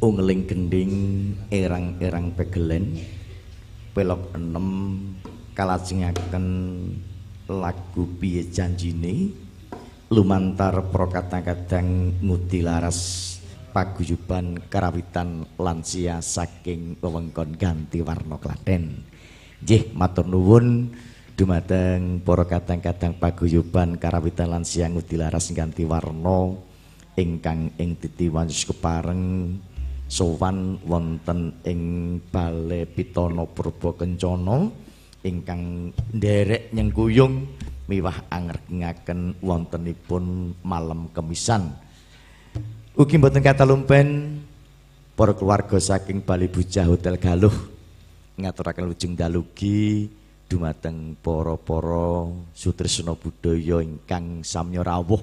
Ungling gending erang-erang pegelen. Pelok enem kalajengaken lagu piye janjine? Lumantar prokata kadang ngutilaras paguyuban karawitan lansia saking wewengkon ganti warna klaten. Nggih matur nuwun. Dumateng para kadang-kadang paguyuban karawitan lansia ngutilaras ganti warna ingkang ing titiwanus kepareng sowan wonten ing Bale Pitana Purba Kencana ingkang nderek nyengkuyung miwah angergengaken wontenipun malam kemisan. Ugi mboten kata lumpen para keluarga saking Bali Bujah Hotel Galuh ngaturaken lujeng dalugi dumateng para-para sutresna budaya ingkang samya rawuh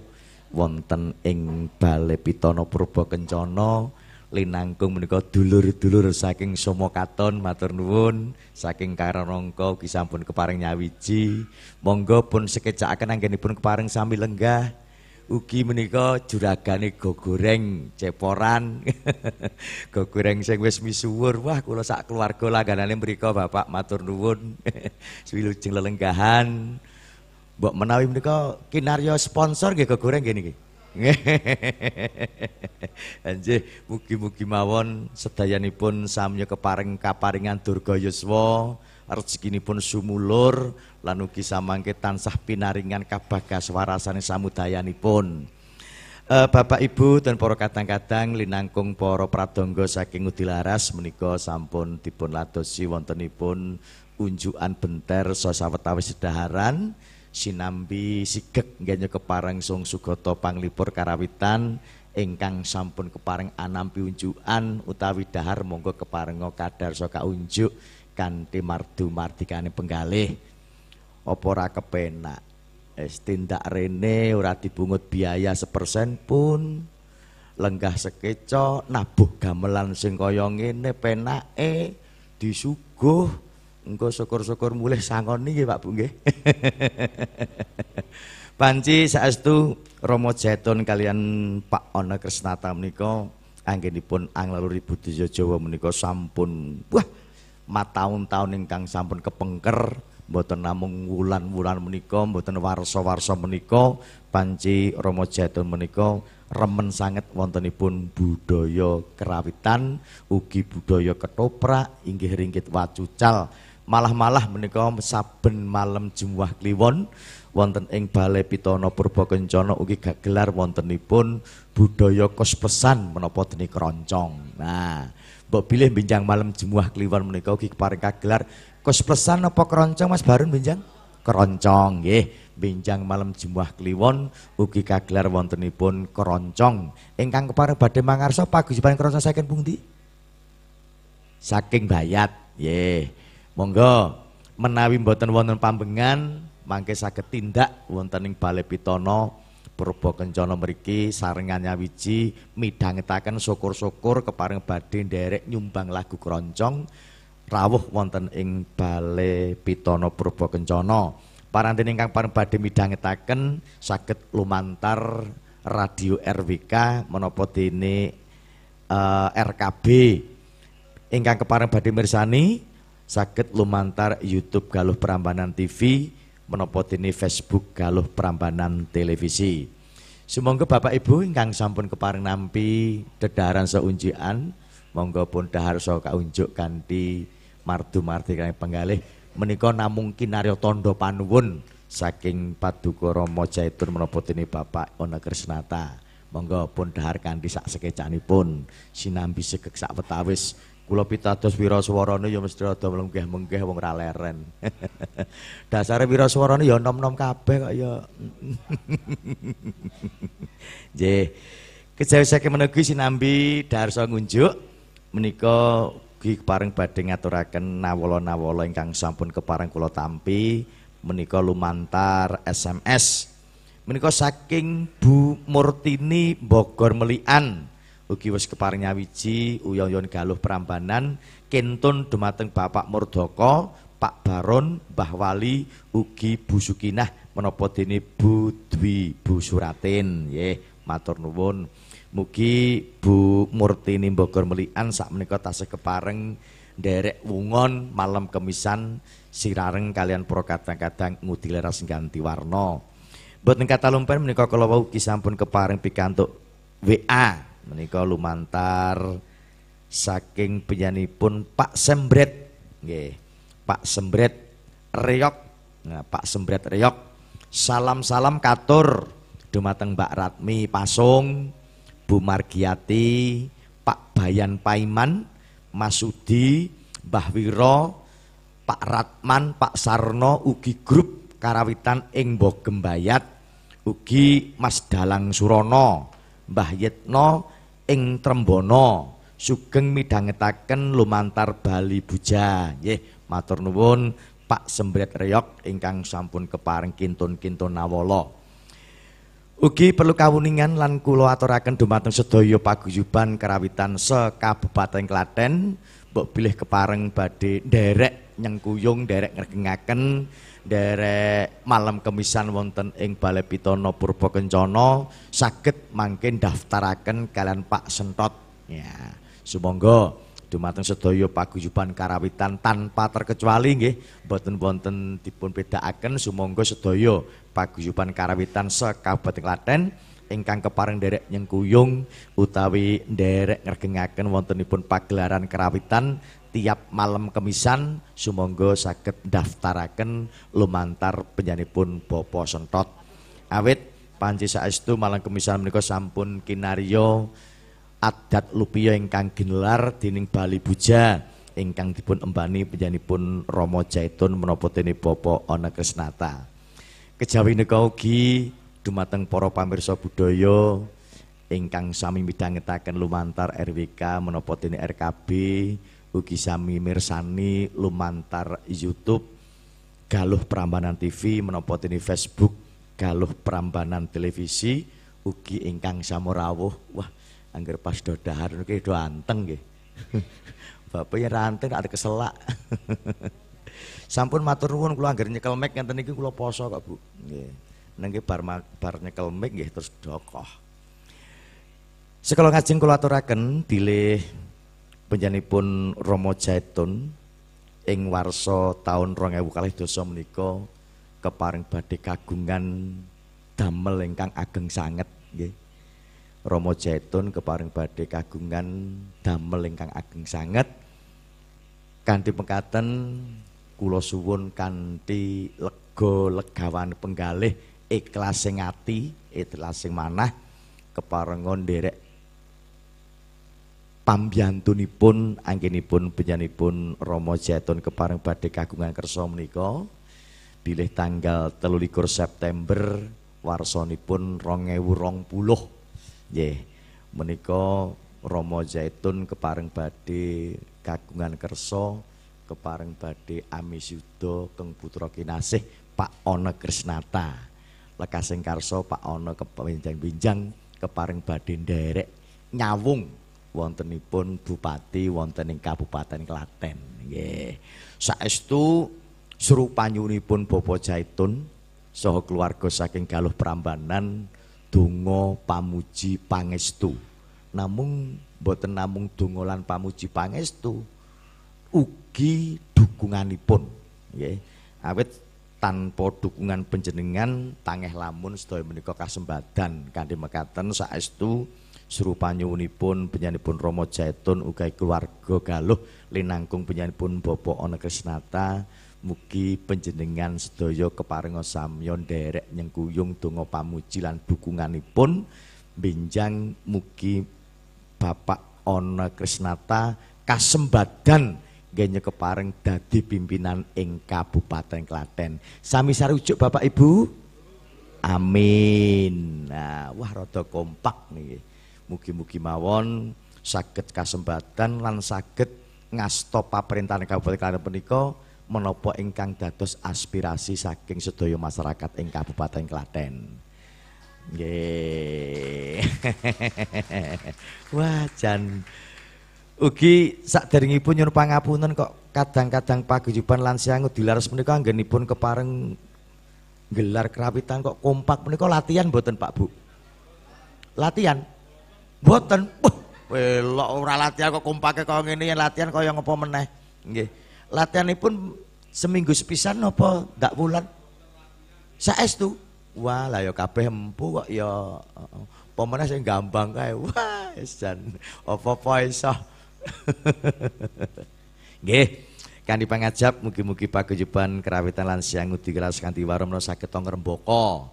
wonten ing Bale Pitana Purba Kencana linangkung menika dulur-dulur saking Somo Katon matur nuwun. Saking Karanangka ugi sampun keparing nyawiji. Monggo pun sekejakaken anggenipun keparing sami lenggah. Ugi menika juragane go goreng ceporan. Go goreng sing wis misuwur. Wah kula sak keluarga langganane mriku Bapak matur nuwun. Swilujeng lelenggahan Mbok menawi menika kinarya sponsor nggih goreng nggih niki. Anjih, mugi-mugi mawon sedayanipun samya keparing kaparingan durga yuswa, rezekinipun sumulur lan ugi samangke tansah pinaringan kabagas warasane samudayanipun. Uh, Bapak Ibu dan para kadang-kadang linangkung para pradangga saking Udilaras menika sampun dipun ladosi wontenipun unjukan benter sosawetawis sedaharan sinambi sigek nggih kepareng sung sugata panglipur karawitan ingkang sampun kepareng anampi unjukan utawi dahar monggo kepareng kadar soka unjuk kanthi mardu mardikane penggalih. Apa ora kepenak? Es tindak rene ora dibungut biaya sepersen pun. Lenggah sekeco nabuh gamelan sing kaya ngene penake disuguh Engko syukur-syukur mulih sangon niki Pak Bu nggih. Panci saestu Romo Jaiton kalian Pak Ona Krisnata menika anggenipun anglaluri budaya Jawa menika sampun wah mataun-taun ingkang sampun kepengker mboten namung wulan-wulan menika mboten warsa-warsa menika panci Rama Jatun menika remen sanget wontenipun budaya kerawitan ugi budaya ketoprak inggih ringgit wacucal malah-malah menika saben malam Jumat Kliwon wonten ing Balai Pitana Purba Kencana ugi gelar wontenipun budaya kospesan menapa dene kroncong. Nah, mbok bilih binjang malam Jumat Kliwon menika ugi keparing gelar kospesan apa kroncong Mas Barun binjang? Kroncong nggih. Binjang malam Jumat Kliwon ugi kagelar wontenipun kroncong. Ingkang kepareng badhe mangarsa paguyuban kroncong saking pundi? Saking Bayat. Nggih. Monggo menawi mboten wonten pambengan mangke saged tindak wonten ing Balai Pitana Kencana mriki sarengan nyawiji midhangetaken syukur-syukur kepareng badhe nderek nyumbang lagu keroncong rawuh wonten ing Balai Pitana Purba Kencana. Paranten ingkang pareng badhe midhangetaken saged lumantar radio RWK menapa dene uh, eh, RKB ingkang kepareng badhe mirsani saged lumantar YouTube Galuh Prambanan TV menapa dene Facebook Galuh Prambanan Televisi. Sumangga Bapak Ibu ingkang sampun kepareng nampi dedaran saunjian, monggo pun dahar sa kaunjuk kanthi mardu-mardi kang penggalih menika namung kinarya tandha panuwun saking Paduka Rama Jaitun menapa dene Bapak Ona Krisnata. Monggo pun dahar kanthi sak sekecanipun sinambi segek sak wetawis Kula pitados wiraswarane ya mesti rada menggeh-menggeh wong ra leren. Dasare wiraswarane ya nom-nom kabeh kok ya. Nggih. Kejawisake menawi sinambi darsa ngunjuk menika ugi kepareng badhe ngaturaken nawala-nawala ingkang sampun kepareng kula tampi menika lumantar SMS. Menika saking Bu Murtini Bogor Melian. Ugi wis keparing nyawiji uyon-uyon galuh Prambanan. Kentun dumateng Bapak Murdoko Pak Baron Mbah Wali ugi Bu Sukinah menapa dene Bu Dwi Bu Suratin nggih matur nuwun. Mugi Bu Murtini Bogor Melian sak menika tasih kepareng nderek wungon malam kemisan sirareng kalian pro kadang-kadang ngudi leras ganti warna. Boten kata lumpen menika kala wau sampun kepareng pikantuk WA menika lumantar saking penyanipun Pak Sembret. Nggih Pak Sembret Reyok nah Pak Sembret Reyok salam-salam katur. Dumateng Mbak Ratmi Pasung Bu Margiati Pak Bayan Paiman Masudi Mbah Wiro Pak Ratman Pak Sarno ugi grup karawitan ing Bogembayat ugi Mas Dalang Surono Mbah Yetno ing Trembono sugeng midhangetaken lumantar Bali Buja. Nggih matur nuwun Pak Sembret Reyok ingkang sampun kepareng kintun-kintun nawala. Ugi perlu kawuningan lan kula aturaken dumateng sedaya paguyuban karawitan sekabupaten Klaten. Mbok bilih kepareng badhe nderek nyengkuyung nderek ngregengaken derek malam kemisan wonten ing Balai Pitana Purba Kencana saged mangke daftaraken kalian Pak Sentot. Ya sumangga dumateng sedaya paguyuban karawitan tanpa terkecuali nggih boten wonten dipun bedakaken sumangga sedaya paguyuban karawitan sekabupaten Klaten ingkang kepareng derek nyengkuyung utawi derek ngergengaken wontenipun pagelaran karawitan tiap malam kemisan sumangga saged daftaraken lumantar penyanipun Bopo Sentot. Awit panci saestu malam kemisan menika sampun kinarya adat lupia ingkang ginelar dening Bali Buja ingkang dipun embani penyanipun Romo Jaitun menapa dene Bapak Ana Krisnata. Kejawi nika ugi dumateng para pamirsa budaya ingkang sami midhangetaken lumantar RWK menapa dene RKB ugi sami mirsani lumantar YouTube Galuh Prambanan TV menapa dene Facebook Galuh Prambanan Televisi ugi ingkang samurawuh wah angger pas do dahar niki do anteng nggih. Bapaknya ranting ada keselak. Sampun matur nuwun kula angger nyekel mic ngenten niki kula poso kok Bu. Nggih nengke bar bar nyekel mic nggih terus dokoh Sekala ngajeng kula aturaken bilih penjanipun Romo Jaitun ing warsa taun 2000 dosa menika keparing badhe kagungan damel ingkang ageng sanget nggih. Rama Jaitun keparing badhe kagungan damel ingkang ageng sanget. Kanthi pengkaten kula suwun kanthi lega legawan penggalih ikhlas sing ati, ikhlas sing manah keparengon nderek pambyantunipun anggenipun penyanipun Rama Jaitun kepareng badhe kagungan kersa menika. Bilih tanggal 13 September warsanipun 2020 nggih menika Rama Jaitun kepareng badhe kagungan kersa kepareng badhe amisudha keng putra kinasih Pak Ana Krisnata lekasing karsa Pak Ana kepanjang-pinjang kepareng badhe nderek nyawung wontenipun bupati wonten ing Kabupaten Klaten. Nggih. Saestu serupanyunipun Bapak Jaitun saha keluarga saking Galuh Prambanan donga pamuji pangestu. Namung boten namung donga lan pamuji pangestu ugi dukunganipun. Nggih. Awit tanpa dukungan panjenengan tangeh lamun sedaya menika kasembadan kanthi mekaten saestu serupanyunipun penyanipun Romo Jaitun ugai keluarga galuh linangkung penyanipun Bapak Ana Krisnata. Mugi panjenengan sedaya keparenga samya nderek nyengkuyung donga pamuji lan dukunganipun. Benjang mugi Bapak Ana Krisnata kasembadan genye kepareng dadi pimpinan ing Kabupaten Klaten. Sami sarujuk Bapak Ibu. Amin. Nah, wah rada kompak nih. Mugi-mugi mawon saged kasempatan lan saged ngasta pamerintahan Kabupaten Klaten punika menapa ingkang dados aspirasi saking sedaya masyarakat ing Kabupaten Klaten. Nggih. Wah, ugi saderengipun nyuwun pangapunten kok kadang-kadang paguyuban lan dilaras menika anggenipun kepareng gelar kerawitan kok kompak menika latihan mboten Pak Bu? Latihan. Mboten. Welok ora latihan kok kompake kaya ngene yen latihan kaya ngapa meneh. Nggih. Latihanipun seminggu sepisan napa ndak wulan? Saestu. Wah, lah ya kabeh empu kok ya apa meneh sing gampang kae. Wah, jan apa-apa iso. Nggih. Kanthi pangajab mugi-mugi paguyuban kerawitan lan siang ngudi keras kanthi waromna saged ngrembaka.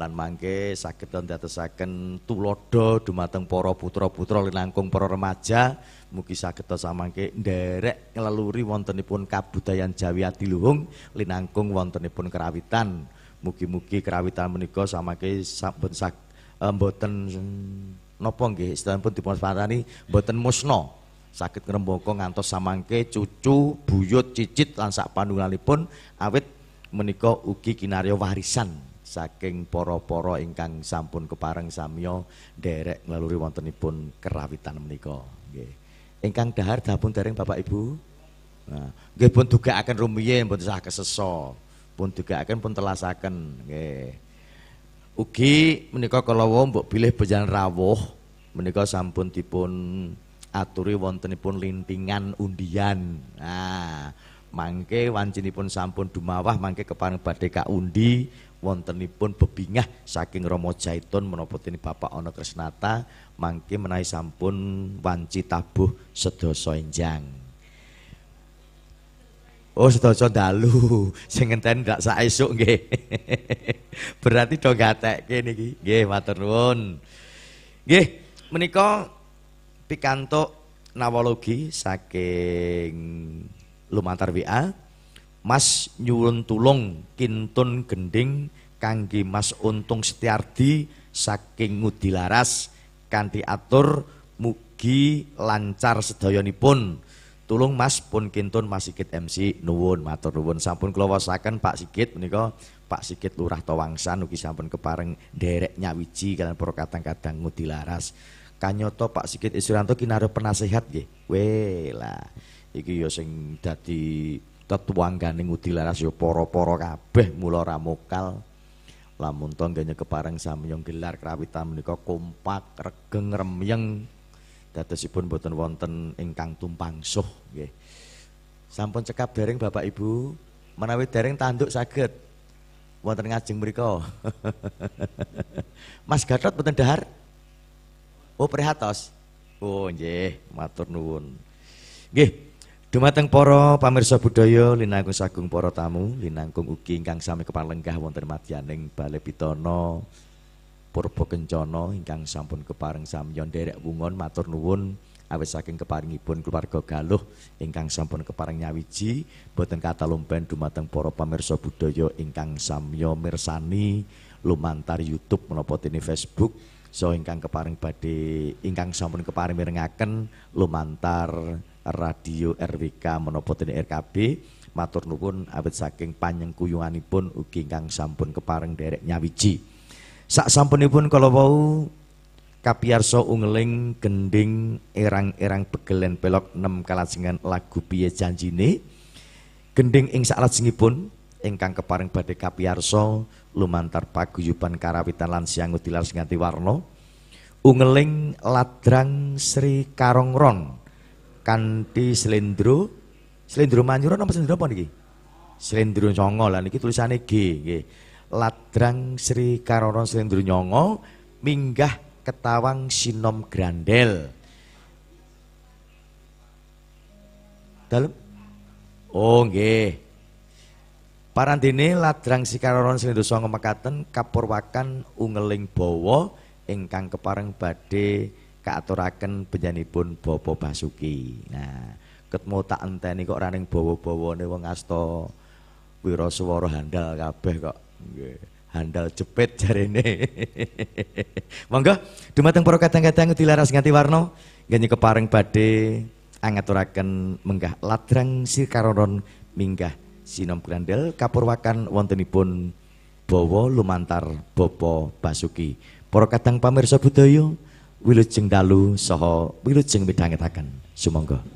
Lan mangke saged ndadosaken tulodo dumateng para putra-putra linangkung para remaja. Mugi saged samangke nderek ngleluri wontenipun kabudayan Jawi Adiluhung linangkung wontenipun kerawitan. Mugi-mugi kerawitan menika samangke sampun sak eh, mboten napa nggih? Istahipun dipun parani mboten musna saged ngrembaka ngantos samangke cucu buyut cicit lan sak panungalipun awit menika ugi kinarya warisan saking para-para ingkang sampun kepareng samya nderek nglaluri wontenipun kerawitan menika nggih. Ingkang dahar dapun dereng Bapak Ibu. Nah, nggih pun dugakaken rumiyin pun sah kesesa. Pun dugakaken pun telasaken nggih. Ugi menika kalawa mbok bilih bejan rawuh menika sampun dipun aturi wontenipun lintingan undian. Nah, mangke wancinipun sampun dumawah mangke kepareng badhe undi wontenipun bebingah saking Romo Jaitun menapa Bapak Ana Krisnata mangke menawi sampun wanci tabuh sedasa enjang. Oh sedasa dalu sing ngenteni ndak saesuk nggih. Berarti do gatekke niki. Nggih matur nuwun. Menika pikantuk nawologi saking lumantar WA Mas nyuwun tulung kintun gending kangge Mas Untung Setiardi saking Ngudi Laras kanthi atur mugi lancar sedayanipun. Tulung Mas pun kintun Mas Sigit MC nuwun matur nuwun sampun kula wasaken Pak Sigit menika Pak Sigit Lurah Tawangsan ugi sampun kepareng derek nyawiji kalian para kadang-kadang Ngudi Laras. Kanyoto Pak Sigit Isuranto kinarep penasehat nggih. Weh lah iki ya sing dadi tetuanggane ngudi laras ya para-para kabeh mula ramokal lamun to nggene kepareng samyong gelar krawitan menika kompak regeng remyeng dadosipun boten wonten ingkang tumpangsuh nggih Sampun cekap dereng Bapak Ibu. Menawi dereng tanduk saged wonten ngajeng mriku. Mas Gatot mboten dahar? Oh, prihatos. Oh, nggih, matur nuwun. Nggih. Dumateng para pamirsa budaya linangkung sagung para tamu, linangkung ugi ingkang sami kepalenggah wonten madyaning Balai Pitana Purba Kencana ingkang sampun kepareng samya nderek wungon matur nuwun awit saking keparingipun keluarga Galuh ingkang sampun kepareng nyawiji boten katalumpen dumateng para pamirsa budaya ingkang samya mirsani lumantar YouTube menapa dene Facebook so ingkang keparing badhe ingkang sampun keparing mirengaken lumantar radio RWK menapa dene RKB matur nuwun awit saking panyengkuyunganipun ugi ingkang sampun kepareng derek nyawiji. Sak sampunipun kala wau Kapiarso ungeling gending erang-erang begelen pelok nem kalajengan lagu piye janjine? Gending ing salajengipun ingkang keparing badhe kapiarso lumantar paguyuban karawitan lan siang utilar sing nganti warna ungeling ladrang Sri Karongron kanthi slendro slendro manyuran apa slendro apa niki slendro nyongo lah niki tulisane G nggih ladrang Sri Karongron slendro nyongo minggah Ketawang Sinom Grandel. Dalem? Oh nggih. Parandene ladrang sikaroron sing dosa ngemekaten kapurwakan ungeling bawa ingkang kepareng badhe kaaturaken benyanipun Bapak Basuki. Nah, ketemu tak enteni kok raning bawa-bawane wong asta wiraswara handal kabeh kok. Nggih. handal jepit jarene. Monggo dumateng para kadang-kadang dilaras nganti warna nggih kepareng badhe angaturaken menggah ladrang sikaroron minggah sinom grandel kapurwakan wontenipun bawa lumantar Bopo Basuki. Para kadang pamirsa budaya wilujeng dalu saha wilujeng midhangetaken. Sumangga.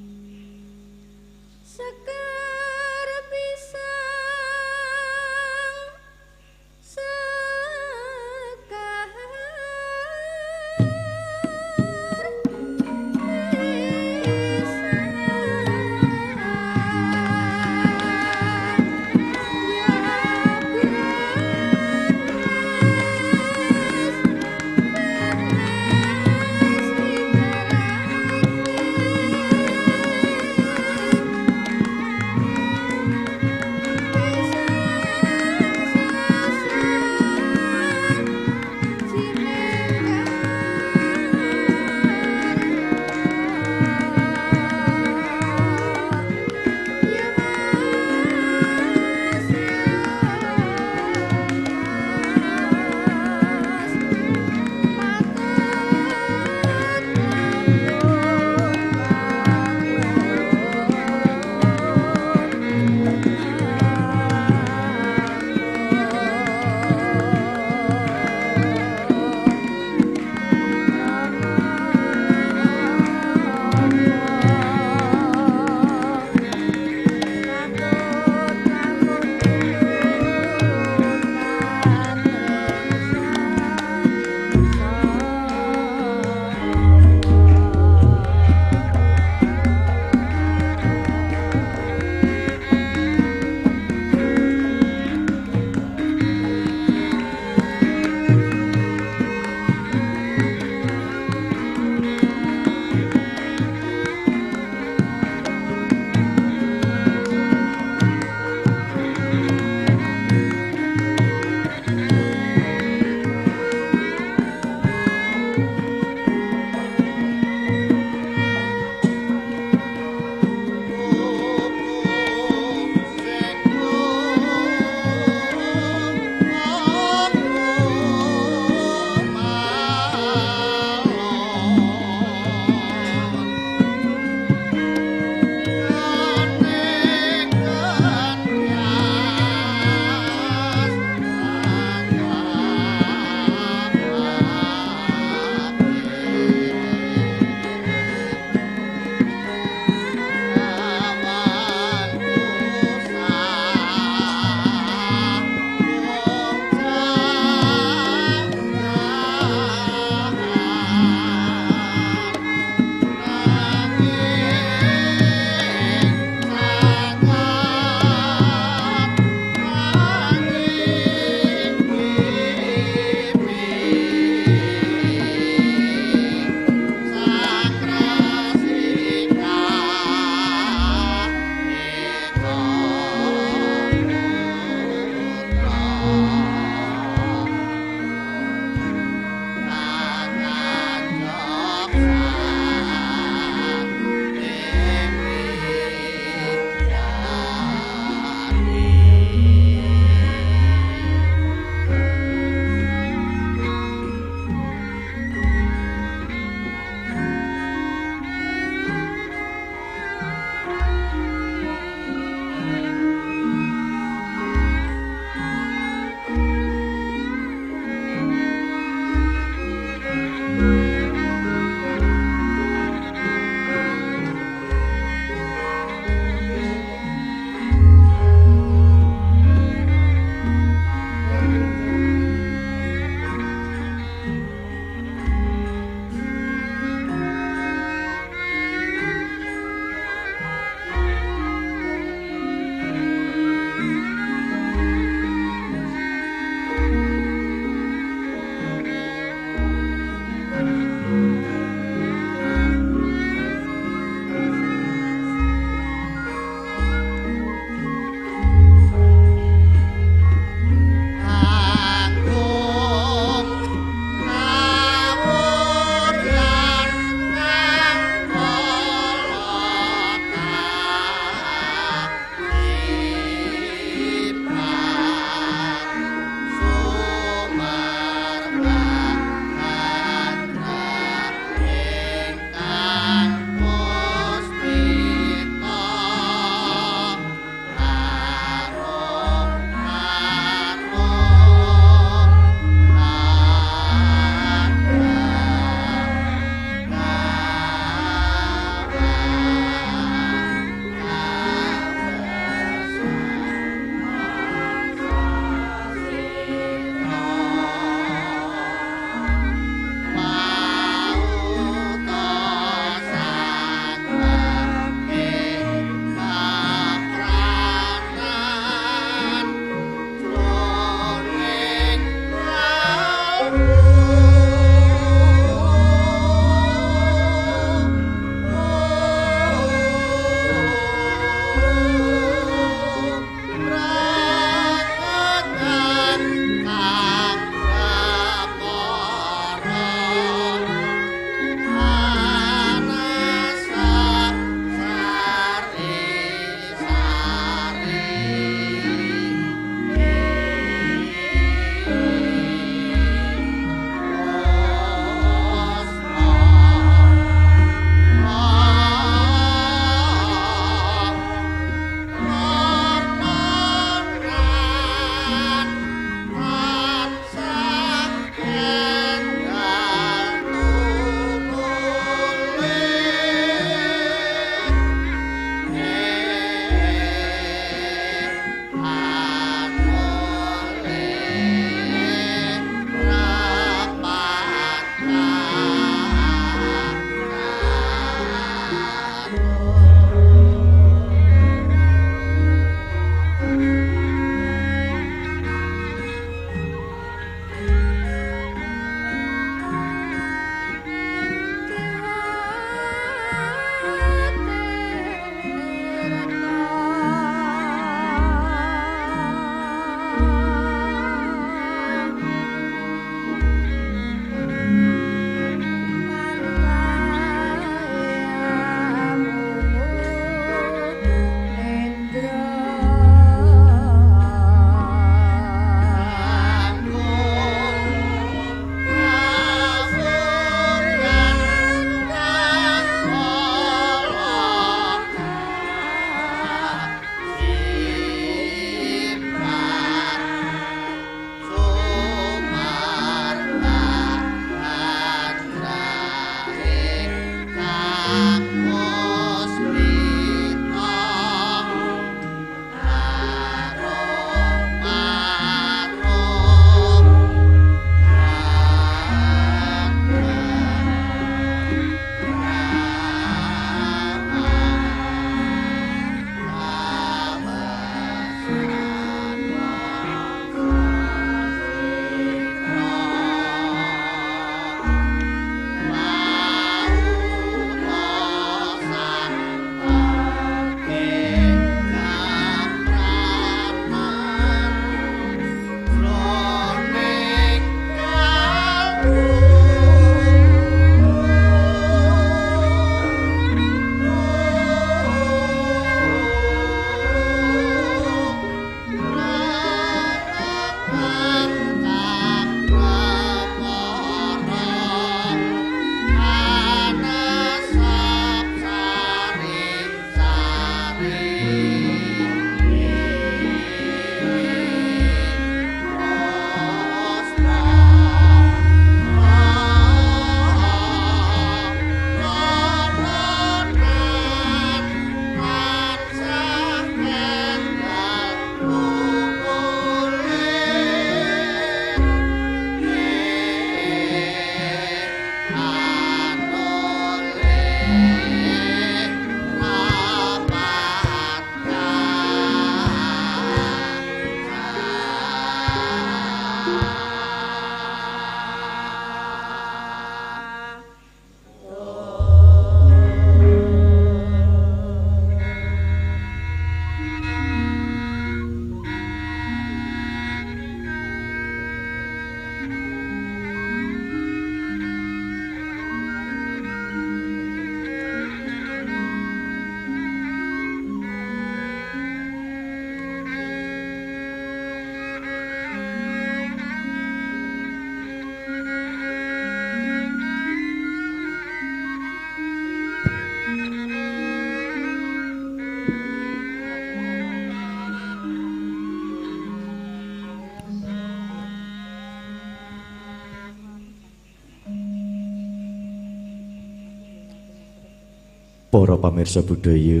Para pamirsa budaya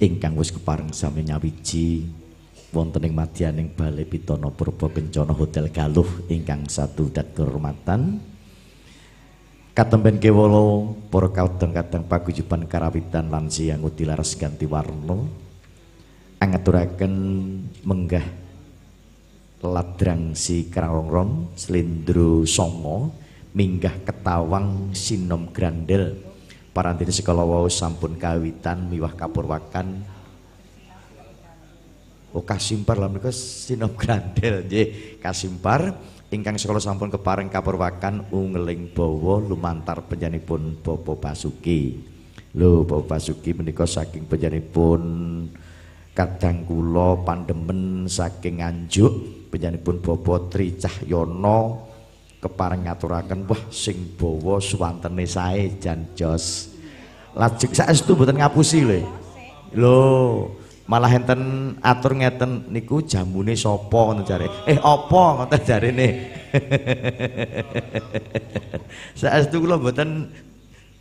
ingkang wis kepareng sami nyawiji wonten ing madyaning Balai Pitana Purba Hotel Galuh ingkang satu dat kehormatan. Katemben kewala para kadang-kadang paguyuban karawitan lan siang utilaras ganti warna angaturaken menggah ladrang si Krangrongrong Slendro Songo minggah ketawang sinom grandel parantine sekala wau sampun kawitan miwah kapurwakan. Oh kasimpar lah mereka sinom grandel nggih. Kasimpar ingkang sekala sampun kepareng kapurwakan ungeling bawa lumantar panjenenganipun Bapak Basuki. Lho Bapak Basuki menika saking panjenenganipun kadang kula pandemen saking Nganjuk panjenenganipun Bapak Tri Cahyono kepareng ngaturaken wah sing bawa suwantene sae jan jos. Lajeng saestu mboten ngapusi lho. Lho malah enten atur ngeten niku jamune sapa? ngoten jare. Eh apa? ngoten jarene saestu kula mboten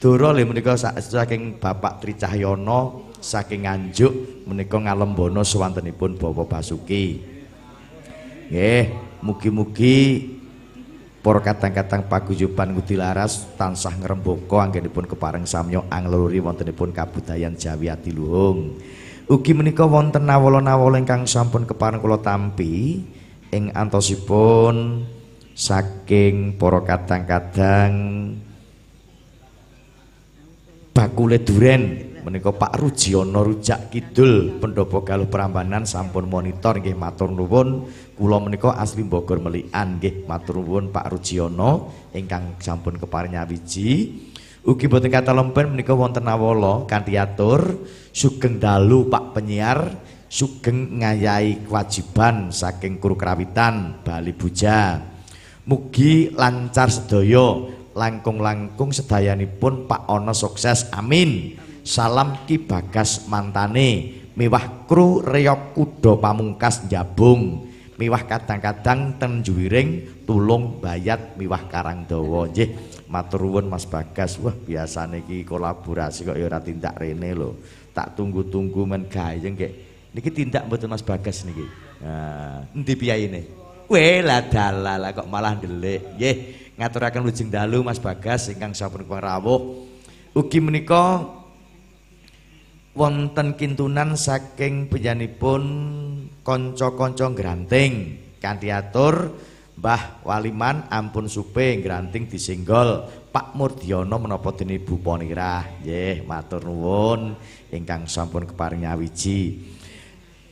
dora lho menika saking Bapak Tri Cahyono saking Nganjuk menika ngalembono suwantenipun Bapak Basuki. Nggih mugi-mugi para kadang-kadang paguyuban Ngudi Laras tansah ngrembaka anggenipun kepareng samya angluri wontenipun kabudayan Jawi Adiluhung. Ugi menika wonten nawala-nawala ingkang sampun kepareng kula tampi ing antosipun saking para kadang-kadang bakule duren menika Pak Rujiono Rujak Kidul Pendopo Galuh Prambanan sampun monitor nggih matur nuwun kula menika asli Bogor Melian nggih. Matur nuwun Pak Rujiono ingkang sampun keparing nyawiji. Ugi boten kata lempen menika wonten nawala kanthi atur sugeng dalu Pak penyiar sugeng ngayahi kewajiban saking kru krawitan Bali Buja. Mugi lancar sedaya langkung-langkung sedayanipun Pak Ono sukses. Amin. Salam ki bagas mantane. Mewah kru reyok kudo pamungkas jabung mewah kadang-kadang ten juwiring tulung bayat mewah karang dawa. Nggih matur nuwun Mas Bagas. Wah biasa niki kolaborasi kok ya ora tindak rene lho. Tak tunggu-tunggu men gayeng nggih. Niki tindak mboten Mas Bagas niki? Nah endi piyayine? Weh lah dalala kok malah ndelik. Nggih ngaturaken lujeng dalu Mas Bagas ingkang sampun rawuh. Ugi menika wonten kintunan saking penyanipun kanca-kanca granting kanthi atur Mbah Waliman ampun supe granting disenggol. Pak Murdiono menapa dene Ibu Ponirah? Nggih matur nuwun. Ingkang sampun keparing nyawiji.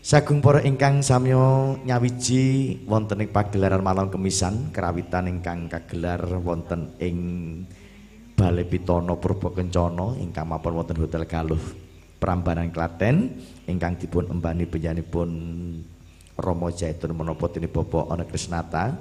Sagung para ingkang samya nyawiji wonten ing pagelaran malam kemisan kerawitan ingkang kagelar wonten ing Balai Pitono Purba Kencana ingkang mapan wonten Hotel Galuh Prambanan Klaten ingkang dipun embani penyanipun Romo Jaitun menapa dene Bapak Ana Krisnata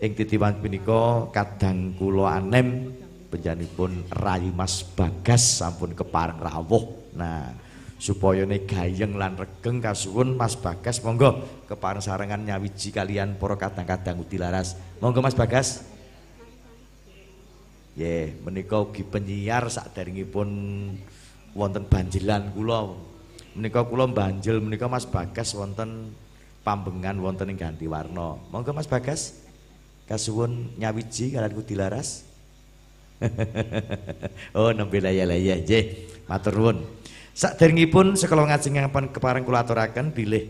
ing titiwan punika kadang kula anem penyanipun Rayi Mas Bagas sampun kepareng rawuh. Nah supaya ne gayeng lan regeng kasuwun Mas Bagas monggo kepareng sarengan nyawiji kalian para kadang-kadang utilaras monggo Mas Bagas. Ye, yeah, menika ugi penyiar sakderengipun wonten banjilan kula. Menika kula banjil menika Mas Bagas wonten pambengan wonten ing ganti warna monggo Mas Bagas. Kasuwun nyawiji kalian dilaras. Oh nembe laya-laya nggih matur nuwun. Saderengipun sekala ngajeng ngapan kepareng kula aturaken bilih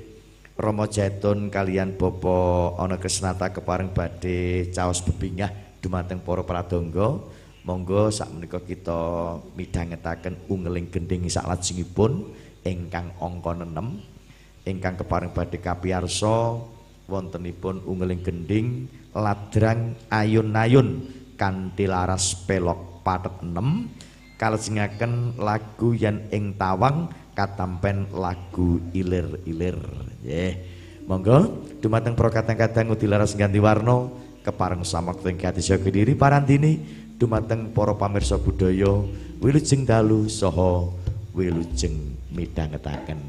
Romo Jatun kalian Bopo Ana Krisnata kepareng badhe caos bebingah dumateng para pradonga Monggo sak menika kita midhangetaken ungeling gending lajengipun ingkang angka 6 ingkang kepareng badhe kapiyarsa wontenipun ungeling gending ladrang ayun-ayun kanthi laras pelok pathet 6 kalajengaken lagu yen ing tawang katampen lagu ilir-ilir. Nggih. Monggo dumateng pro kadang-kadang udilaras ganti warna kepareng samakta ing kadhisya kediri parandini dumateng para pamirsa budaya wilujeng dalu saha wilujeng midhangetaken